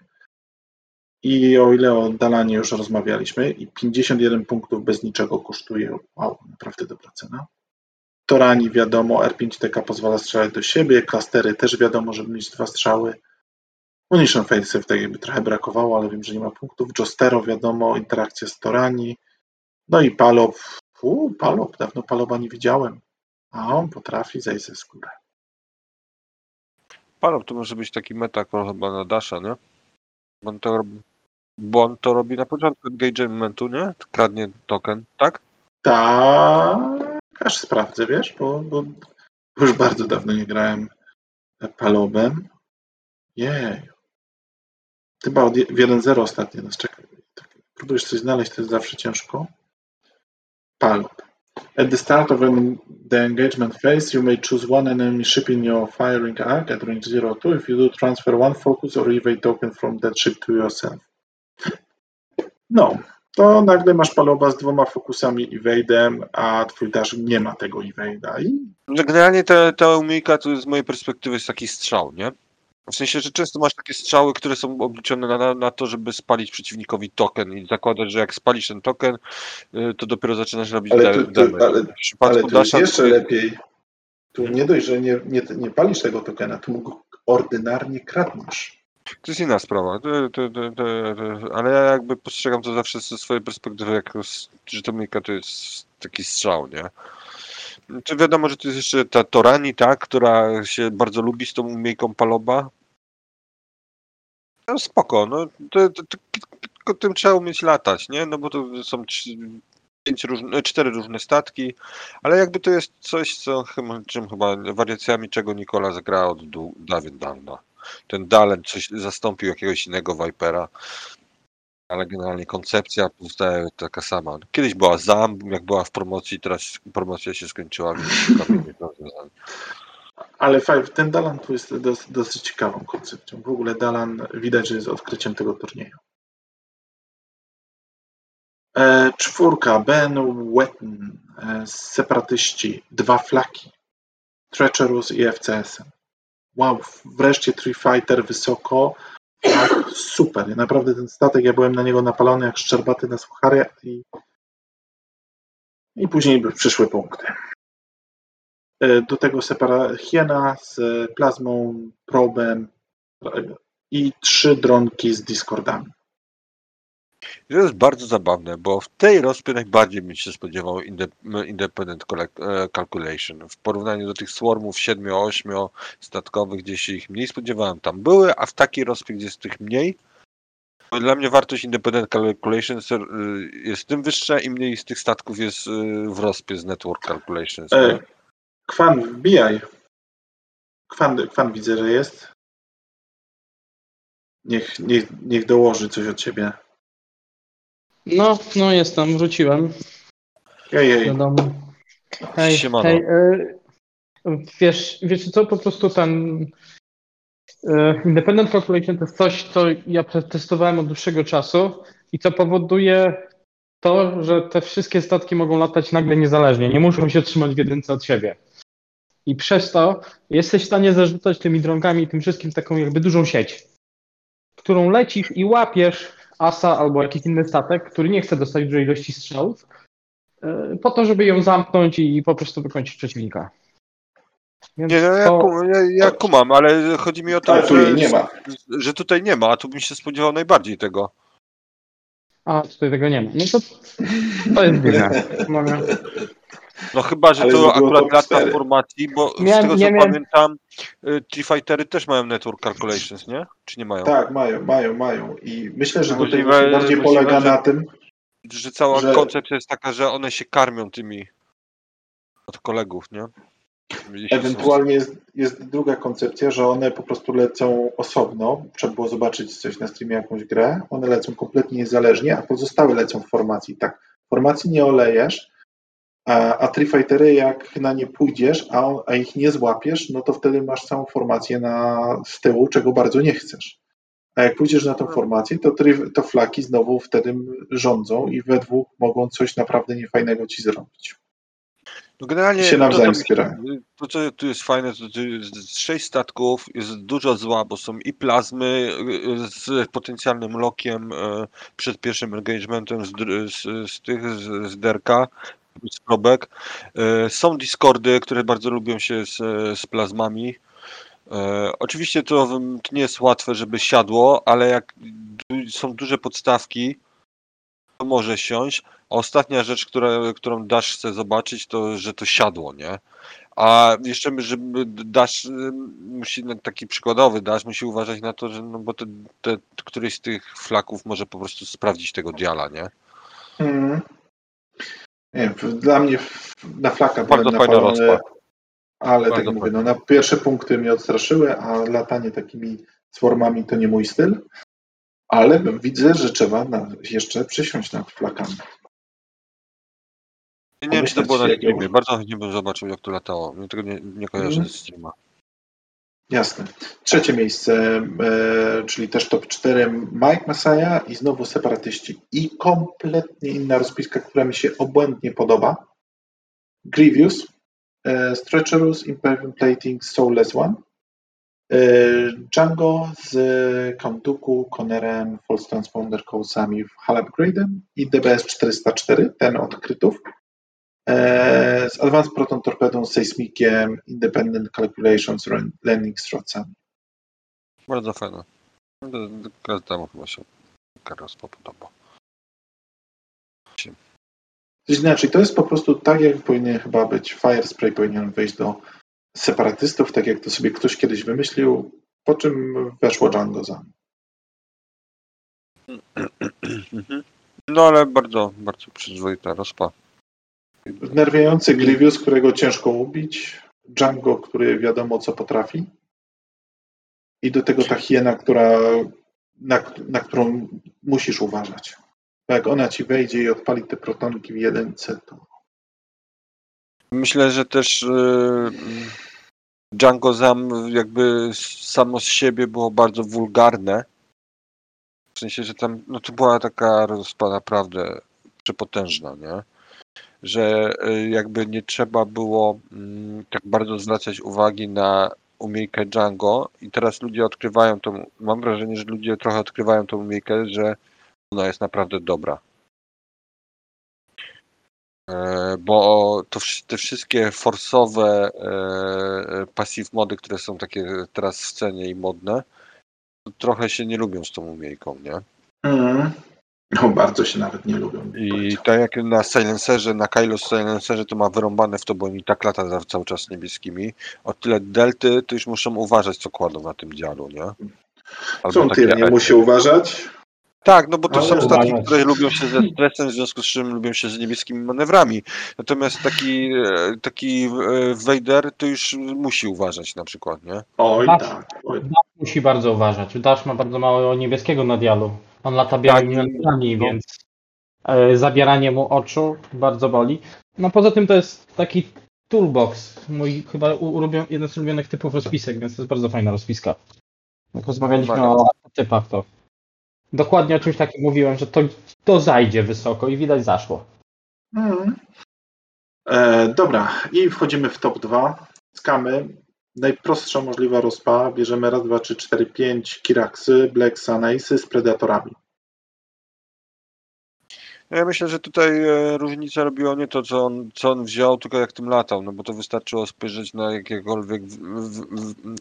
I o ile o Dalanie już rozmawialiśmy, i 51 punktów bez niczego kosztuje. Wow, naprawdę dobra cena. Torani wiadomo, R5TK pozwala strzelać do siebie, klastery też wiadomo, żeby mieć dwa strzały. Munition Failsafe tak jakby trochę brakowało, ale wiem, że nie ma punktów. Jostero wiadomo, interakcja z Torani. No i Palop. Uuu, Palop, dawno Paloba nie widziałem. A on potrafi zejść ze skórę. Palop to może być taki metakol chyba na Dasha, nie? Bo on to robi, bo on to robi na początku engagementu, nie? Kradnie token, tak? Tak, aż sprawdzę, wiesz, bo, bo już bardzo dawno nie grałem Palobem. Jej. Chyba od je- w 1-0 ostatnio nas czeka. Tak, Próbujesz coś znaleźć, to jest zawsze ciężko. Palob. At the start of the engagement phase, you may choose one enemy ship in your firing arc at range 0-2. If you do, transfer one focus or evade token from that ship to yourself. No, to nagle masz paloba z dwoma fokusami evade'em, a twój dash nie ma tego i Że generalnie ta, ta umiejka to z mojej perspektywy jest taki strzał, nie? W sensie, że często masz takie strzały, które są obliczone na- na, to, żeby spalić przeciwnikowi token i zakładasz, że jak spalisz ten token, y, to dopiero zaczynasz robić Ale tu- tu- ale- Ale tu jest jeszcze lepiej. Tu nie dość, że nie, nie, nie palisz tego tokena, tu go ordynarnie kradniesz. To jest inna sprawa, to, to, to, ale ja jakby postrzegam to zawsze ze swojej perspektywy, jako, że to umiejka to jest taki strzał, nie? To wiadomo, że to jest jeszcze ta Torani, tak, która się bardzo lubi z tą umiejką Paloba. No spoko, no to, to, to, tylko tym trzeba umieć latać, nie? No bo to są pięć różne, cztery różne statki, ale jakby to jest coś, co chyba, czym chyba wariacjami czego Nikola zagrała od dawien dawna ten Dalen coś zastąpił jakiegoś innego Vipera. Ale generalnie koncepcja pozostaje taka sama. Kiedyś była ZAM, jak była w promocji, teraz promocja się skończyła, więc. Ale ten Dalan tu jest dos, dosyć ciekawą koncepcją. W ogóle Dalan widać, że jest odkryciem tego turnieju. E, czwórka, Ben Wetton, e, separatyści, dwa flaki, Treacherous i FCS. Wow, wreszcie Tree Fighter wysoko, super. Naprawdę ten statek, ja byłem na niego napalony jak szczerbaty na suchary i, i później przyszły punkty. E, Do tego separa hiena z plazmą, probem i trzy dronki z Discordami. To jest bardzo zabawne, bo w tej rozpie najbardziej bym się spodziewał inde- Independent e, Calculation. W porównaniu do tych swarmów 7-8 statkowych, gdzie się ich mniej spodziewałem, tam były, a w takiej rozpie, gdzie jest tych mniej, dla mnie wartość Independent Calculation y, jest tym wyższa, im mniej z tych statków jest y, w rozpie z Network Calculations. E, nie? Kwan, wbijaj. Kwan, Kwan widzę, że jest. Niech, niech, niech dołoży coś od siebie. No, no jestem, wróciłem Ej, do domu. Hej, Siemano. hej, e, wiesz, wiesz co, po prostu ten e, Independent Calculation to jest coś, co ja przetestowałem od dłuższego czasu i co powoduje to, że te wszystkie statki mogą latać nagle niezależnie, nie muszą się trzymać w jedynce od siebie. I przez to jesteś w stanie zarzucać tymi dronkami i tym wszystkim taką jakby dużą sieć, którą lecisz i łapiesz asa albo jakiś inny statek, który nie chce dostać dużej ilości strzałów, e, po to, żeby ją zamknąć i po prostu wykończyć przeciwnika. Więc Nie, no ja, to- ja, ja kumam, ale chodzi mi o to, że, jej nie ma. że tutaj nie ma, a tu bym się spodziewał najbardziej tego. A, tutaj tego nie ma. No to, to jest dziwne. Mogę. No chyba, że to akurat cztery. formacji, bo Miałem- z tego co miałem- pamiętam, y, Tree Fightery też mają Network Calculations, nie? Czy nie mają? Tak, mają, mają, mają. I myślę, że tutaj Możliwe- właśnie bardziej możliwe, polega że- na tym, Że cała że- koncepcja jest taka, że one się karmią tymi od kolegów, nie? Ewentualnie jest, jest druga koncepcja, że one po prostu lecą osobno. Trzeba było zobaczyć coś na streamie, jakąś grę. One lecą kompletnie niezależnie, a pozostałe lecą w formacji. Tak, formacji nie olejesz, a, a Tree Fightery jak na nie pójdziesz, a, on, a ich nie złapiesz, no to wtedy masz całą formację na, z tyłu, czego bardzo nie chcesz. A jak pójdziesz na tą formację, to, tri- to flaki znowu wtedy rządzą i we dwóch mogą coś naprawdę niefajnego ci zrobić. No generalnie się nawzajem wspierają. to, co tu jest fajne, to, to jest sześć statków, jest dużo zła, bo są i plazmy y, z potencjalnym lokiem y, przed pierwszym engagementem z, z, z tych, z, z derka, z probek. Y, Są Discordy, które bardzo lubią się z, z plazmami. Y, Oczywiście to, to nie jest łatwe, żeby siadło, ale jak są duże podstawki, to może siąść. A ostatnia rzecz, która, którą Dash chce zobaczyć, to że to siadło, nie? A jeszcze, żeby Dash, y, musi, no, taki przykładowy Dash musi uważać na to, że no bo te, te, któryś z tych flaków może po prostu sprawdzić tego diala, nie? Mm. Nie, w- dla mnie na flaka Bardzo byłem fajna napalony, ale Bardzo tak mówię, no, na pierwsze punkty mnie odstraszyły, a latanie takimi swarmami to nie mój styl, ale widzę, że trzeba na, jeszcze przysiąść nad flakami. Nie wiem, czy to było na Bardzo chętnie bym zobaczył, jak to latało. Tego nie, nie kojarzę Mhm. z streama. Jasne. Trzecie miejsce, e, czyli też top 4, Mike Messiah i znowu separatyści. I kompletnie inna rozpiska, która mi się obłędnie podoba. Grievous, e, Stretcherus, Imperium Plating, Soulless One. E, Django z Countduku, Connerem, False Transponder Cołsami, Hull Upgrade'em i DBS 404, ten od krytów. E, z Advanced Proton Torpedą, Seismikiem, Independent Calculations, Landing Strocami. Bardzo fajne. Każdemu chyba się Karos podoba. Znaczy, to jest po prostu tak, jak powinien chyba być. Firespray powinien wejść do separatystów, tak jak to sobie ktoś kiedyś wymyślił, po czym weszło Django za. No ale bardzo, bardzo przyzwoita rozpa. Wnerwiający Grievous, którego ciężko ubić, Django, który wiadomo co potrafi i do tego ta hiena, która, na, na którą musisz uważać. Bo jak ona ci wejdzie i odpali te protonki w jedynce, to Myślę, że też yy, Django Zam jakby samo z siebie było bardzo wulgarne. W sensie, że tam no to była taka rozpa naprawdę przepotężna, nie? Że y, jakby nie trzeba było mm, tak bardzo zwracać uwagi na umiejkę Django i teraz ludzie odkrywają tą, mam wrażenie, że ludzie trochę odkrywają tą umiejkę, że ona jest naprawdę dobra. E, Bo to te wszystkie forsowe e, passive mody, które są takie teraz w cenie i modne, trochę się nie lubią z tą umiejką, nie? Mm. No, bardzo się nawet nie lubią. I powiedział. tak jak na Silencerze, na Kylo Silencerze to ma wyrąbane w to, bo oni tak lata za- cały czas niebieskimi. O tyle delty to już muszą uważać, co kładą na tym dzialu, nie? Co takie ty nie musi uważać? Tak, no bo to Ale są statki, uważać. które lubią się ze stresem, w związku z czym lubią się z niebieskimi manewrami. Natomiast taki, e, taki e, Vader to już musi uważać na przykład, nie? Oj Tak. tak. Oj. Dash musi bardzo uważać. Dash ma bardzo mało niebieskiego na dialu. On lata białymi Tak, no. więc e, zabieranie mu oczu bardzo boli. No poza tym to jest taki toolbox. Mój chyba ulubion, jeden z ulubionych typów rozpisek, więc to jest bardzo fajna rozpiska. Jak rozmawialiśmy Uwaga. o typach, to dokładnie o czymś takim mówiłem, że to, to zajdzie wysoko i widać zaszło. Mm. E, dobra, i wchodzimy w top 2. Skamy. Najprostsza możliwa rozpa. Bierzemy raz, dwa, trzy, cztery, pięć Kiraksy, Black Sanace'y z Predatorami. No Ja myślę, że tutaj e, różnicę robiło nie to, co on, co on wziął, tylko jak tym latał, no bo to wystarczyło spojrzeć na jakiekolwiek,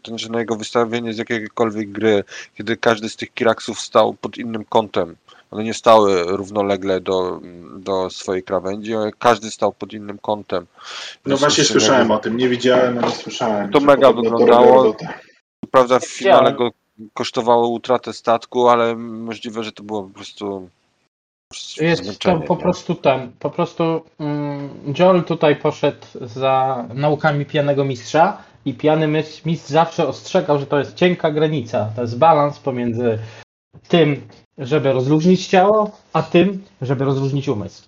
znaczy na jego wystawienie z jakiejkolwiek gry, kiedy każdy z tych kiraksów stał pod innym kątem. One nie stały równolegle do, do swojej krawędzi, ale każdy stał pod innym kątem. No właśnie słyszałem o tym, nie widziałem, ale słyszałem. To mega wyglądało. Prawda, w finale go kosztowało utratę statku, ale możliwe, że to było po prostu Jest to po nie? prostu ten, po prostu mm, Joel tutaj poszedł za naukami pijanego mistrza i pijany mistrz zawsze ostrzegał, że to jest cienka granica, to jest balans pomiędzy tym, żeby rozluźnić ciało, a tym, żeby rozluźnić umysł.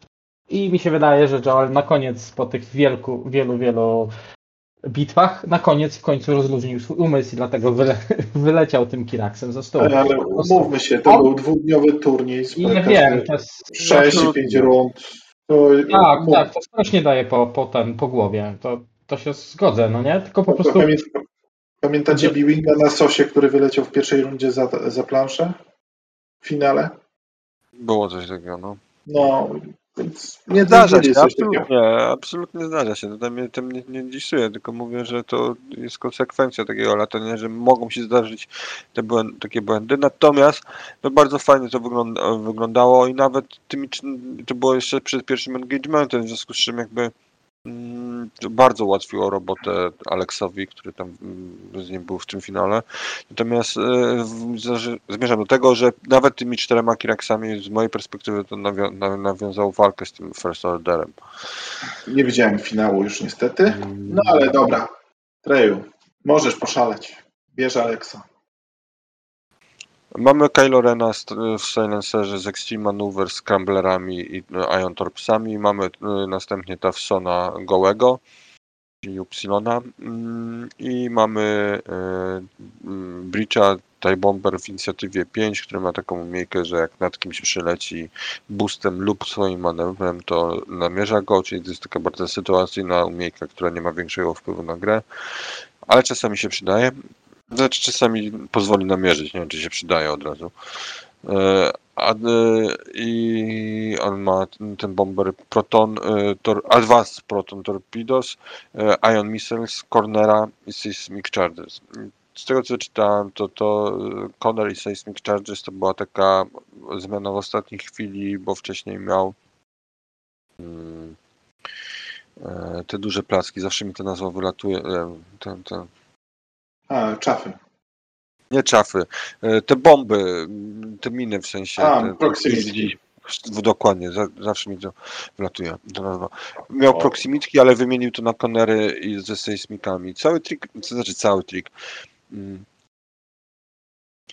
I mi się wydaje, że Joel na koniec, po tych wielku, wielu, wielu bitwach, na koniec w końcu rozluźnił swój umysł i dlatego wyle, wyleciał tym Kiraksem ze stołu. Ale, ale umówmy się, to był dwudniowy turniej. I nie wiem, to jest... 6 i 5 rund. To, Tak, mów- tak, to strasznie daje po, po, ten, po głowie. To, to się zgodzę, no nie? Tylko po to prostu. pamię- Pamiętacie Biwinga na sosie, który wyleciał w pierwszej rundzie za, za planszę? W finale? Było coś takiego, no. No, więc nie Zdarza się, absolutnie, absolutnie zdarza się. To mnie tym nie, nie disuję, tylko mówię, że to jest konsekwencja takiego latania, że mogą się zdarzyć te błędy, takie błędy. Natomiast no bardzo fajnie to wygląda, wyglądało i nawet tymi, to było jeszcze przed pierwszym engagementem, w związku z czym jakby bardzo ułatwiło robotę Aleksowi, który tam mm, z nim był w tym finale. Natomiast e, zmierzam do tego, że nawet tymi czterema Kiraksami z mojej perspektywy to nawiązał walkę z tym First Orderem. Nie widziałem finału już niestety. No ale dobra. Treju, możesz poszaleć. Bierz Aleksa. Mamy Kylo Rena w Silencerze z Extreme Maneuver z Scramblerami i e, Ion Torpsami. Mamy e, następnie Tafsona Gołego, czyli Upsilona. Mm, I mamy e, mm, Breacha TIE Bomber w inicjatywie 5, który ma taką umiejętność, że jak nad kimś przyleci boostem lub swoim manewrem, to namierza go, czyli to jest taka bardzo sytuacyjna umiejętność, która nie ma większego wpływu na grę, ale czasami się przydaje. Znaczy czasami pozwoli namierzyć, nie wiem czy się przydaje od razu. E, A, e, I on ma ten, bomber Proton, e, tor, Advanced Proton Torpedoes, Ion Missiles, Cornera i Seismic Charges. Z tego co czytałem, to, to Corner i Seismic Charges to była taka zmiana w ostatniej chwili, bo wcześniej miał mm, e, te duże placki, zawsze mi ta nazwa wylatuje, ten, ten, A, czafy. nie czafy. E, Te bomby, te miny w sensie. A, te, proximity. w- Dokładnie, za, zawsze mi to wlatuje. Nazwa. Miał proximitki, ale wymienił to na konery i ze sejsmikami. Cały trik, co znaczy cały trik? Mm.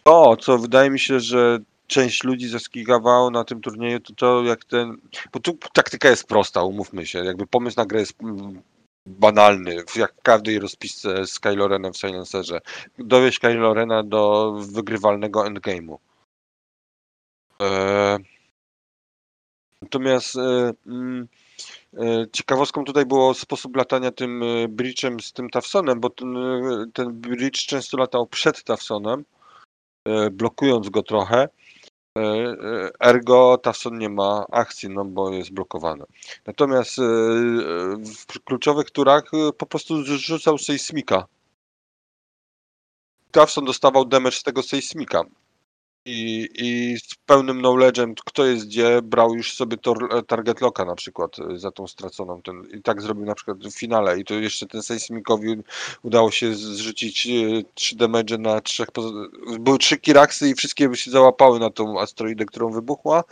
To, co wydaje mi się, że część ludzi zaskigawało na tym turnieju, to to jak ten. Bo tu taktyka jest prosta, umówmy się. Jakby pomysł na grę jest mm, banalny, jak w każdej rozpisce z Kylo Renem w Silencerze. Dowieść Kylo Rena do wygrywalnego endgame'u. Eee, Natomiast e, mm, e, ciekawostką tutaj było sposób latania tym e, bridge'em z tym Tafsonem, bo ten, e, ten bridge często latał przed Tafsonem, e, blokując go trochę. E, e, Ergo Tafson nie ma akcji, no bo jest blokowany. Natomiast e, w kluczowych turach po prostu zrzucał sejsmika. Tafson dostawał damage z tego sejsmika. I, I z pełnym knowledge'em, kto jest gdzie, brał już sobie tor, target locka na przykład y, za tą straconą. Ten, I tak zrobił na przykład w finale. I to jeszcze ten Seismikowi udało się zrzucić y, trzy damage na trzech. Były trzy Kiraksy i wszystkie się załapały na tą asteroidę, którą wybuchła.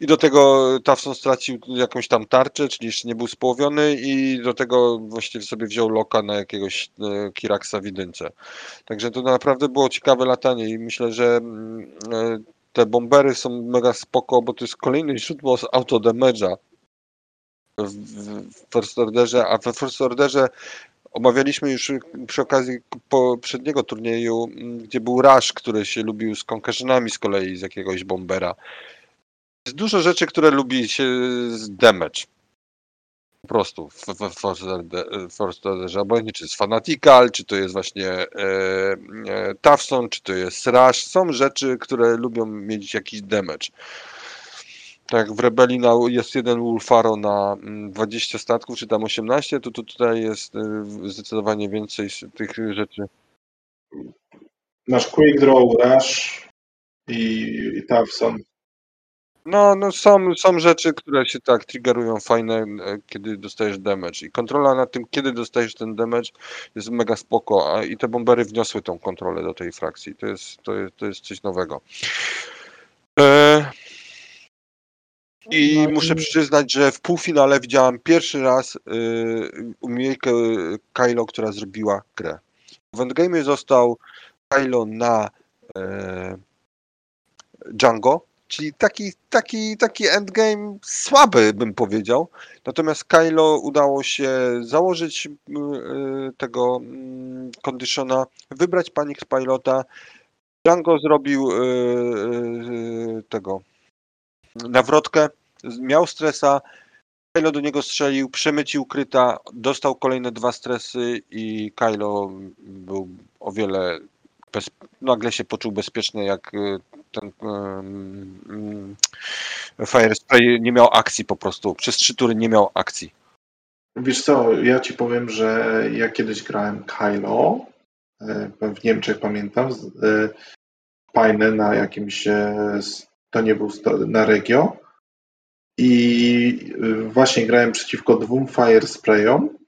I do tego Tafson stracił jakąś tam tarczę, czyli jeszcze nie był społowiony i do tego właściwie sobie wziął loka na jakiegoś e, Kiraksa w jedynce. Także to naprawdę było ciekawe latanie i myślę, że mm, te bombery są mega spoko, bo to jest kolejny źródło z autodamage'a w, w w First Orderze, a we First Orderze omawialiśmy już przy okazji poprzedniego turnieju, gdzie był Rush, który się lubił z concussionami z kolei z jakiegoś bombera. Jest dużo rzeczy, które lubi się z damage. Po prostu w, w, First Orderze, obojętnie czy jest Fanatical, czy to jest właśnie e, e, Tafson, czy to jest Rush. Są rzeczy, które lubią mieć jakiś damage. Tak w Rebelii na, jest jeden Wolfaro na mm, 20 statków, czy tam 18, to, to tutaj jest y, zdecydowanie więcej tych rzeczy. Masz Quick Draw, Rush i, i Tavson. No, no są, są rzeczy, które się tak triggerują fajne, e, kiedy dostajesz damage. I kontrola nad tym, kiedy dostajesz ten damage jest mega spoko. A, I te bombery wniosły tą kontrolę do tej frakcji. To jest, to jest, to jest coś nowego. E, I No i- muszę przyznać, że w półfinale widziałem pierwszy raz y, umiejętkę Kylo, która zrobiła grę. W endgame'ie został Kylo na e, Django, czyli taki, taki, taki endgame słaby, bym powiedział. Natomiast Kylo udało się założyć y, y, tego mm, conditiona, wybrać Panic Pilota. Django zrobił y, y, tego nawrotkę, z- miał stresa, Kylo do niego strzelił, przemycił kryta, dostał kolejne dwa stresy i Kylo był o wiele bez, nagle się poczuł bezpiecznie, jak ten um, Fire Spray nie miał akcji po prostu. Przez trzy tury nie miał akcji. Wiesz co, ja ci powiem, że ja kiedyś grałem Kylo, e, w Niemczech pamiętam, e, fajne na jakimś, e, to nie był na Regio i właśnie grałem przeciwko dwóm Fire Sprayom,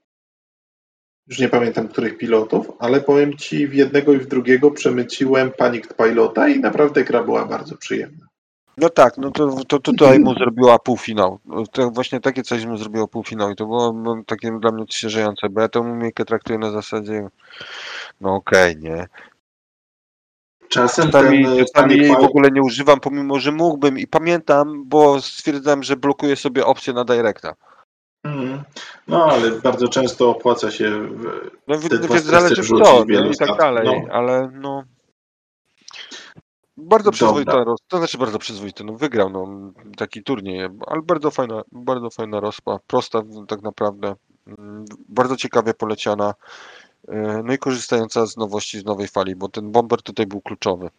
już nie pamiętam których pilotów, ale powiem ci, w jednego i w drugiego przemyciłem Panicked Pilota i naprawdę gra była bardzo przyjemna. No tak, no to, to tutaj mu zrobiła półfinał. To właśnie takie coś mu zrobiło półfinał i to było no, takie dla mnie odświeżające, bo ja tę umiejętkę traktuję na zasadzie no okej, nie. Czasem Czasami, ten czasami Panic jej w Pilot ogóle nie używam, pomimo że mógłbym i pamiętam, bo stwierdzam, że blokuję sobie opcję na directa. Mhm. No, ale bardzo często opłaca się w- No Te dwa więc stresy zależy wielu nie? i tak dalej, no. ale no... Bardzo przyzwoita roz... to znaczy bardzo przyzwoity, no wygrał no, taki turniej, ale bardzo fajna, bardzo fajna rozpa, prosta tak naprawdę, mm, bardzo ciekawie poleciana, e, no i korzystająca z nowości, z nowej fali, bo ten bomber tutaj był kluczowy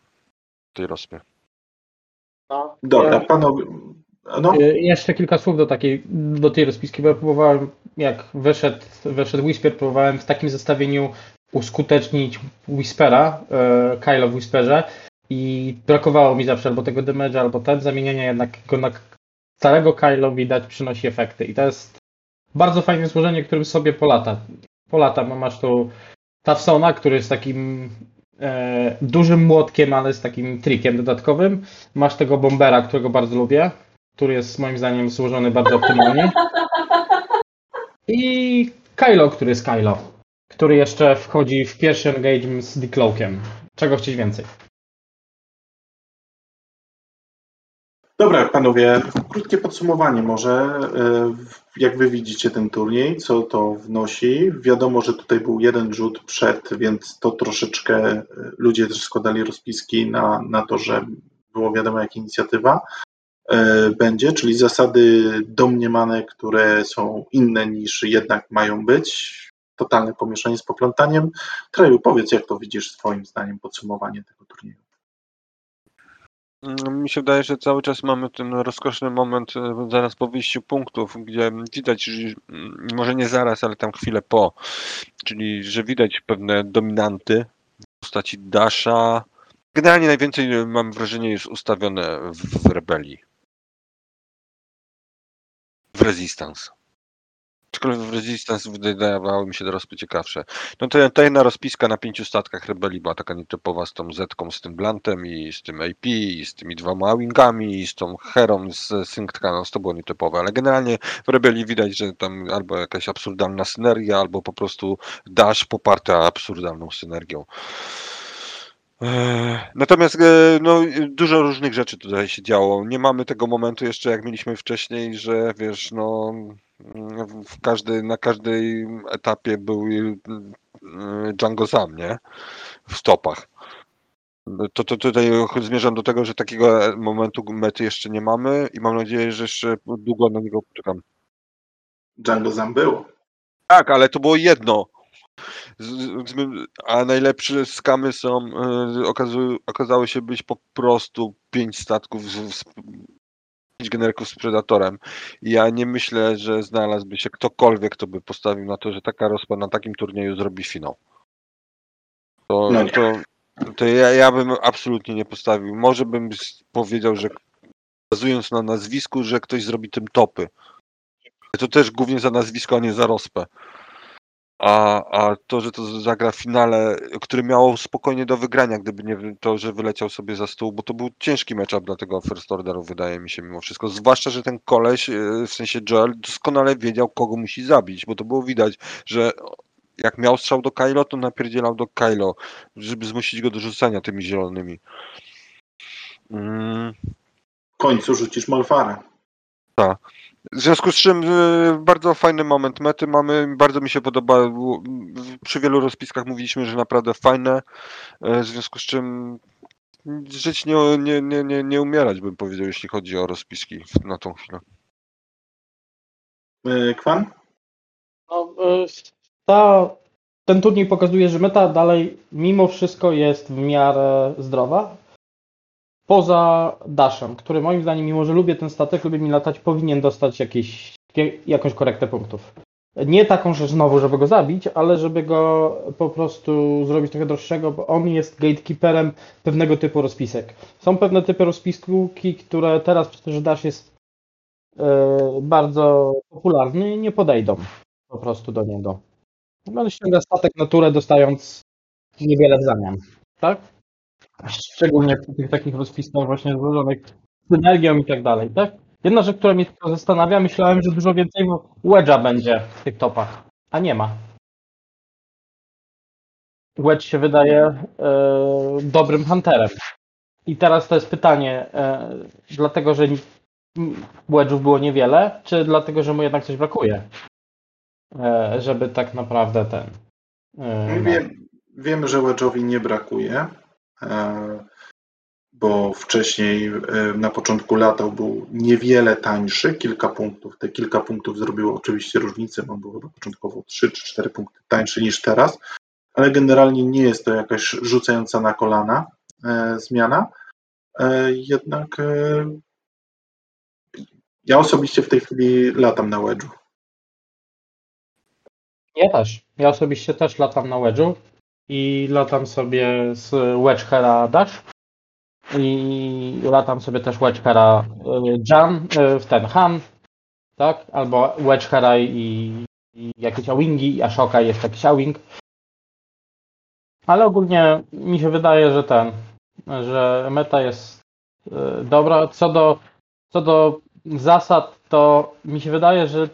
w tej rozpie. No, Dobra, panowie. No, Y, Jeszcze kilka słów do takiej, do tej rozpiski, bo ja próbowałem, jak wyszedł, wyszedł Whisper, próbowałem w takim zestawieniu uskutecznić Whispera, e, w Whisperze i brakowało mi zawsze albo tego damage'a, albo ten, zamieniania jednak go na starego Kylo widać przynosi efekty i to jest bardzo fajne złożenie, którym sobie polata. Polata, masz tu Tafsona, który jest takim e, dużym młotkiem, ale z takim trikiem dodatkowym. Masz tego Bombera, którego bardzo lubię, który jest moim zdaniem złożony bardzo optymalnie. I Kylo, który jest Kylo, który jeszcze wchodzi w pierwszy engagement z Decloakiem. Czego chcieć więcej? dobra, panowie, krótkie podsumowanie może. e, Jak wy widzicie ten turniej, co to wnosi? Wiadomo, że tutaj był jeden rzut przed, więc to troszeczkę e, ludzie też składali rozpiski na, na to, że było wiadomo jak inicjatywa. E, będzie, czyli zasady domniemane, które są inne niż jednak mają być. Totalne pomieszanie z poplątaniem. Treju, powiedz, jak to widzisz swoim zdaniem podsumowanie tego turnieju. Mm, Mi się wydaje, że cały czas mamy ten rozkoszny moment e, zaraz po wyjściu punktów, gdzie widać, mm, może nie zaraz, ale tam chwilę po, czyli że widać pewne dominanty w postaci Dasha. Generalnie najwięcej e, mam wrażenie jest ustawione w rebelii. Resistance. Aczkolwiek w Resistance wydawało mi się teraz ciekawsze. No to ta jedna rozpiska na pięciu statkach rebelii była taka nietypowa z tą Zetką, z tym Blantem i z tym AP, i z tymi dwoma wingami, i z tą Herą z Synced Cannons, to było nietypowe, ale generalnie w rebelii widać, że tam albo jakaś absurdalna synergia, albo po prostu dash poparta absurdalną synergią. Eee, Natomiast e, no, dużo różnych rzeczy tutaj się działo. Nie mamy tego momentu jeszcze, jak mieliśmy wcześniej, że wiesz, no w każdej, na każdym etapie był y, Django sam, nie? W stopach. To, to tutaj zmierzam do tego, że takiego momentu mety jeszcze nie mamy i mam nadzieję, że jeszcze długo na niego poczekam. Django Zam było. Tak, ale to było jedno. A najlepsze skamy są, okazu, okazały się być po prostu pięć statków, z, pięć generyków z Predatorem. Ja nie myślę, że znalazłby się ktokolwiek, kto by postawił na to, że taka rozpa na takim turnieju zrobi finał. To, No to, to ja, ja bym absolutnie nie postawił. Może bym powiedział, że bazując na nazwisku, że ktoś zrobi tym topy. To też głównie za nazwisko, a nie za rozpę. A, a to, że to zagra w finale, który miało spokojnie do wygrania, gdyby nie to, że wyleciał sobie za stół, bo to był ciężki matchup dla tego First Orderu, wydaje mi się mimo wszystko. Zwłaszcza, że ten koleś, e, w sensie Joel, doskonale wiedział, kogo musi zabić, bo to było widać, że jak miał strzał do Kylo, to napierdzielał do Kylo, żeby zmusić go do rzucania tymi zielonymi. Mm. W końcu rzucisz Molfarę. W związku z czym e, bardzo fajny moment mety mamy. Bardzo mi się podoba. w- Przy wielu rozpiskach mówiliśmy, że naprawdę fajne. e, W związku z czym żyć nie, nie, nie, nie, nie umierać, bym powiedział, jeśli chodzi o rozpiski na tą chwilę. E, Kwan? No, y, ta, ten turniej pokazuje, że meta dalej mimo wszystko jest w miarę zdrowa. Poza Dashem, który moim zdaniem, mimo że lubię ten statek, lubię mi latać, powinien dostać jakieś, jakąś korektę punktów. Nie taką, że znowu, żeby go zabić, ale żeby go po prostu zrobić trochę droższego, bo on jest gatekeeperem pewnego typu rozpisek. Są pewne typy rozpiski, które teraz, że Dash jest e, bardzo popularny, nie podejdą po prostu do niego. No, ściąga statek naturę, dostając niewiele w zamian, tak? Szczególnie w tych takich rozpiskach właśnie złożonych z energią i tak dalej, tak? Jedna rzecz, która mnie tylko zastanawia, myślałem, że dużo więcej Wedge'a będzie w tych topach, a nie ma. Wedge się wydaje e, dobrym hunterem. I teraz to jest pytanie, e, dlatego, że Wedge'ów było niewiele, czy dlatego, że mu jednak coś brakuje? E, żeby tak naprawdę ten. no. Wiem, że Wedge'owi nie brakuje, bo wcześniej e, na początku latał był niewiele tańszy, kilka punktów. Te kilka punktów zrobiło oczywiście różnicę, bo był chyba początkowo 3 czy 4 punkty tańszy niż teraz, ale generalnie nie jest to jakaś rzucająca na kolana e, zmiana. E, jednak e, ja osobiście w tej chwili latam na Wedge'u. Ja też. Ja osobiście też latam na Wedge'u i latam sobie z Wedgehera Dash i latam sobie też Wedgehera y, Jan, y, w ten Han, tak? Albo Wedgehera i, i jakieś Awingi, i Ashoka jeszcze jakiś Awing. Ale ogólnie mi się wydaje, że ten, że meta jest y, dobra. Co do, co do zasad, to mi się wydaje, że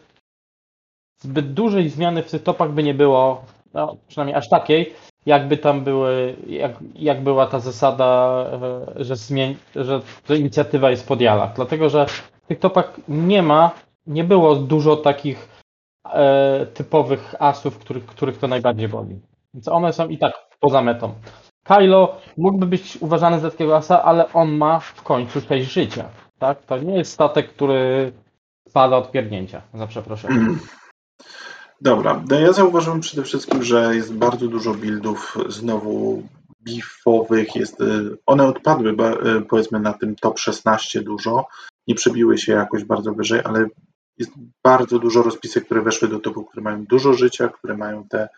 zbyt dużej zmiany w tych topach by nie było, no, przynajmniej aż takiej, jakby tam były, jak, jak była ta zasada, e, że, zmień, że, że inicjatywa jest pod jalach. Dlatego, że w tych topach nie ma, nie było dużo takich e, typowych asów, których, których to najbardziej boli. Więc one są i tak poza metą. Kylo mógłby być uważany za takiego asa, ale on ma w końcu 6 życia. Tak? To nie jest statek, który spada od pierdnięcia, za przeproszeniem. Dobra, no ja zauważyłem przede wszystkim, że jest bardzo dużo buildów znowu bifowych, jest, y, one odpadły y, powiedzmy na tym top 16 dużo, nie przebiły się jakoś bardzo wyżej, ale jest bardzo dużo rozpisek, które weszły do topu, które mają dużo życia, które mają te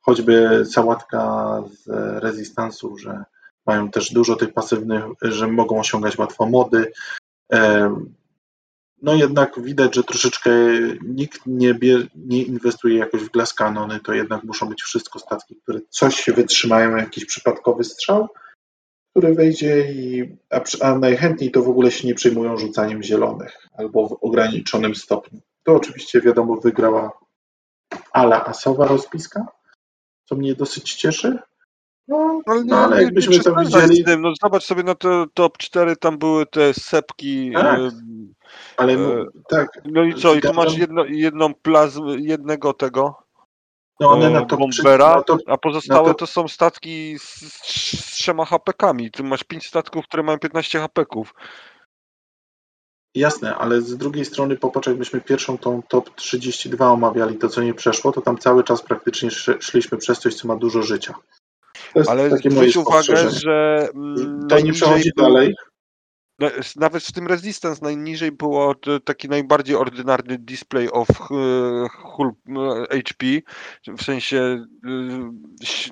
choćby sałatka z rezystansu, że mają też dużo tych pasywnych, że mogą osiągać łatwo mody. No jednak widać, że troszeczkę nikt nie, bie, nie inwestuje jakoś w glass kanony, to jednak muszą być wszystko statki, które coś się wytrzymają, jakiś przypadkowy strzał, który wejdzie i a, a najchętniej to w ogóle się nie przejmują rzucaniem zielonych albo w ograniczonym stopniu. To oczywiście wiadomo wygrała ala asowa rozpiska, co mnie dosyć cieszy. No, Ale, no, ale jakbyśmy to przesadzaj widzieli, no zobacz sobie na to top 4, tam były te sepki. Tak. Ale E, tak, No i co, i tu masz jedno, jedną plazmę, jednego tego no one na top 3, bombera, na top a pozostałe to- to są statki z, z trzema HP-kami. Tu masz pięć statków, które mają 15 HP-ków. Jasne, ale z drugiej strony popatrz, jakbyśmy pierwszą tą top 32 omawiali, to co nie przeszło, to tam cały czas praktycznie sz- szliśmy przez coś, co ma dużo życia. To Ale zwróć uwagę, że mm, To nie najniżej przechodzi był- dalej. No, Nawet w tym Resistance najniżej było taki najbardziej ordynarny display of e, e, HP, w sensie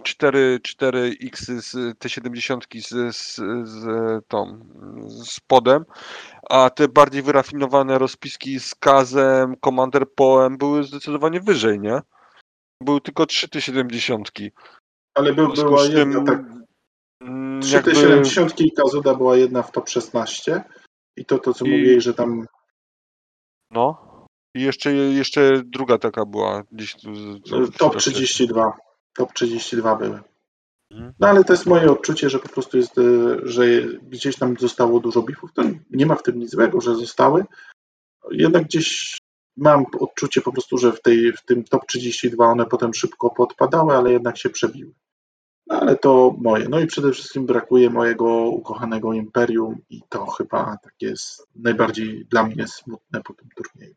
4, 4 X z te 70 z, z, z tą z podem, a te bardziej wyrafinowane rozpiski z Kazem, Commander Poem były zdecydowanie wyżej, nie? Były tylko 3 te 70. Ale W by, związku była tym, jedna, tak, mm, 3 jakby- 70 i Kazuda była jedna w top 16 i to, to co I- mówiłeś, że tam No. I jeszcze, jeszcze druga taka była gdzieś tu. z- co- e, top co- 32, top 32 były. Mhm. No ale to jest moje odczucie, że po prostu jest, e, że gdzieś tam zostało dużo bifów. To nie ma w tym nic złego, że zostały. Jednak gdzieś mam odczucie po prostu, że w, tej, w tym top 32 one potem szybko podpadały, ale jednak się przebiły. No ale to moje. No i przede wszystkim brakuje mojego ukochanego Imperium i to chyba tak jest najbardziej dla mnie smutne po tym turnieju.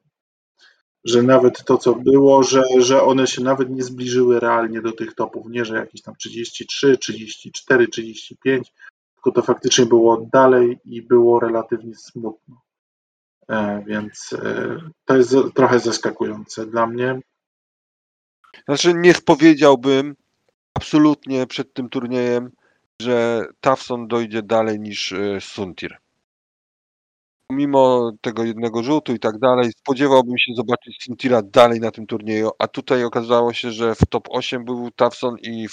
Że nawet to, co było, że, że one się nawet nie zbliżyły realnie do tych topów. Nie, że jakieś tam 33, 34, 35, tylko to faktycznie było dalej i było relatywnie smutno. E, więc e, to jest trochę zaskakujące dla mnie. Znaczy, nie spowiedziałbym absolutnie przed tym turniejem, że Tafson dojdzie dalej niż e, Suntir. Mimo tego jednego rzutu i tak dalej, spodziewałbym się zobaczyć Suntira dalej na tym turnieju, a tutaj okazało się, że w top 8 był Tafson i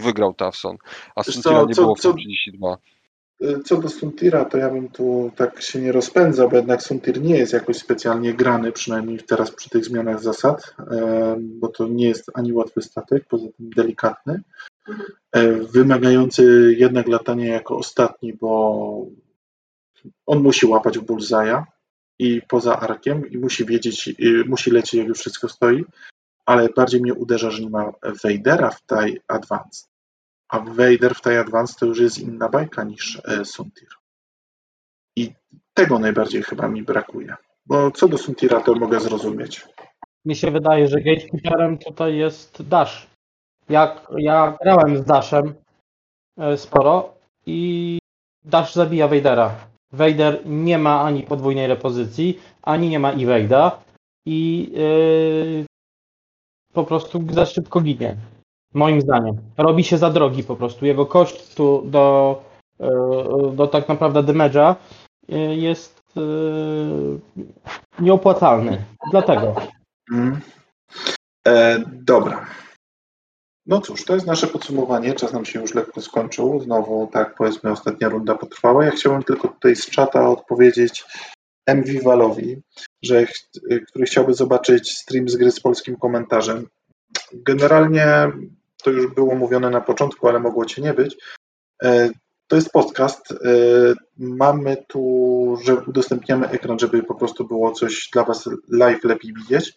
wygrał Tafson, a Suntira nie było w top 32. E, Co do Suntira, to ja bym tu tak się nie rozpędzał, bo jednak Suntir nie jest jakoś specjalnie grany, przynajmniej teraz przy tych zmianach zasad, bo to nie jest ani łatwy statek, poza tym delikatny, e, wymagający jednak latania jako ostatni, bo on musi łapać w bullseye'a i poza arkiem i musi wiedzieć, y, musi lecieć jak już wszystko stoi, ale bardziej mnie uderza, że nie ma Vadera w tej Advance. A Vader w tej Advance to już jest inna bajka niż e, Suntir. I tego najbardziej chyba mi brakuje. Bo co do Suntira to mogę zrozumieć. Mi się wydaje, że gatekeeperem tutaj jest Dash. Jak ja grałem z Dashem e, sporo i Dash zabija Vadera. Vader nie ma ani podwójnej repozycji, ani nie ma Evada i yy, po prostu za szybko ginie. Moim zdaniem. Robi się za drogi po prostu. Jego koszt tu do, yy, do tak naprawdę damage'a yy, jest yy, nieopłacalny. Dlatego. Mm. E, dobra. No cóż, to jest nasze podsumowanie. Czas nam się już lekko skończył. Znowu, tak powiedzmy, ostatnia runda potrwała. Ja chciałbym tylko tutaj z czata odpowiedzieć MV Walowi, że który chciałby zobaczyć stream z gry z polskim komentarzem. Generalnie to już było mówione na początku, ale mogło cię nie być. E, To jest podcast. E, Mamy tu, że udostępniamy ekran, żeby po prostu było coś dla Was live lepiej widzieć.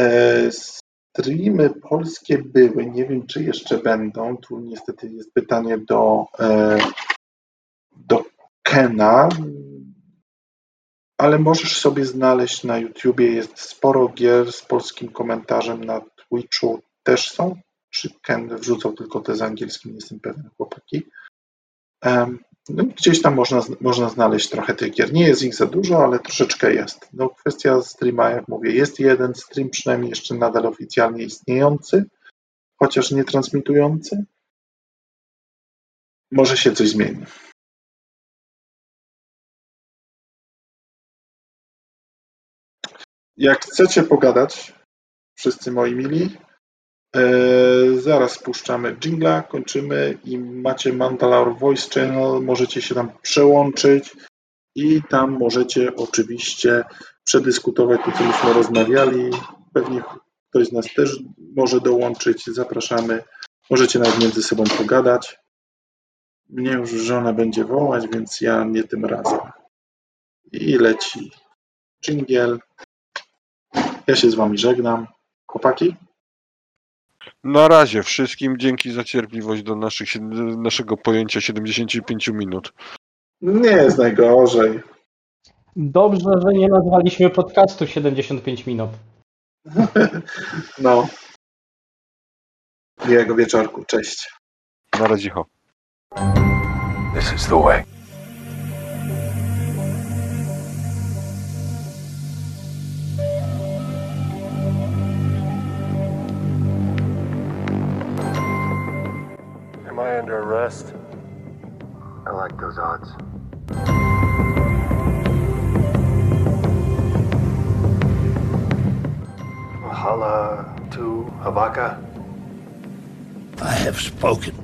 E, Streamy polskie były, nie wiem czy jeszcze będą. Tu niestety jest pytanie do, do Kena. ale możesz sobie znaleźć na YouTubie, jest sporo gier z polskim komentarzem na Twitchu też są, czy Ken wrzucał tylko te z angielskim, nie jestem pewien, chłopaki. No, gdzieś tam można, można znaleźć trochę tych gier. Nie jest ich za dużo, ale troszeczkę jest. No, kwestia streama, jak mówię, jest jeden stream, przynajmniej jeszcze nadal oficjalnie istniejący, chociaż nie transmitujący. Może się coś zmieni. Jak chcecie pogadać, wszyscy moi mili, zaraz puszczamy jingla, kończymy i macie Mandalore Voice Channel, możecie się tam przełączyć i tam możecie oczywiście przedyskutować to, co myśmy rozmawiali. Pewnie ktoś z nas też może dołączyć, zapraszamy. Możecie nawet między sobą pogadać. Mnie już żona będzie wołać, więc ja nie tym razem. I leci dżingiel. Ja się z wami żegnam. Chłopaki? Na razie wszystkim dzięki za cierpliwość do naszych, naszego pojęcia 75 minut. Nie jest najgorzej. Dobrze, że nie nazwaliśmy podcastu 75 minut. No. Miłego wieczorku. Cześć. Na razie. ho. This is the way. Under arrest? I like those odds. Hala to Havaka? I have spoken.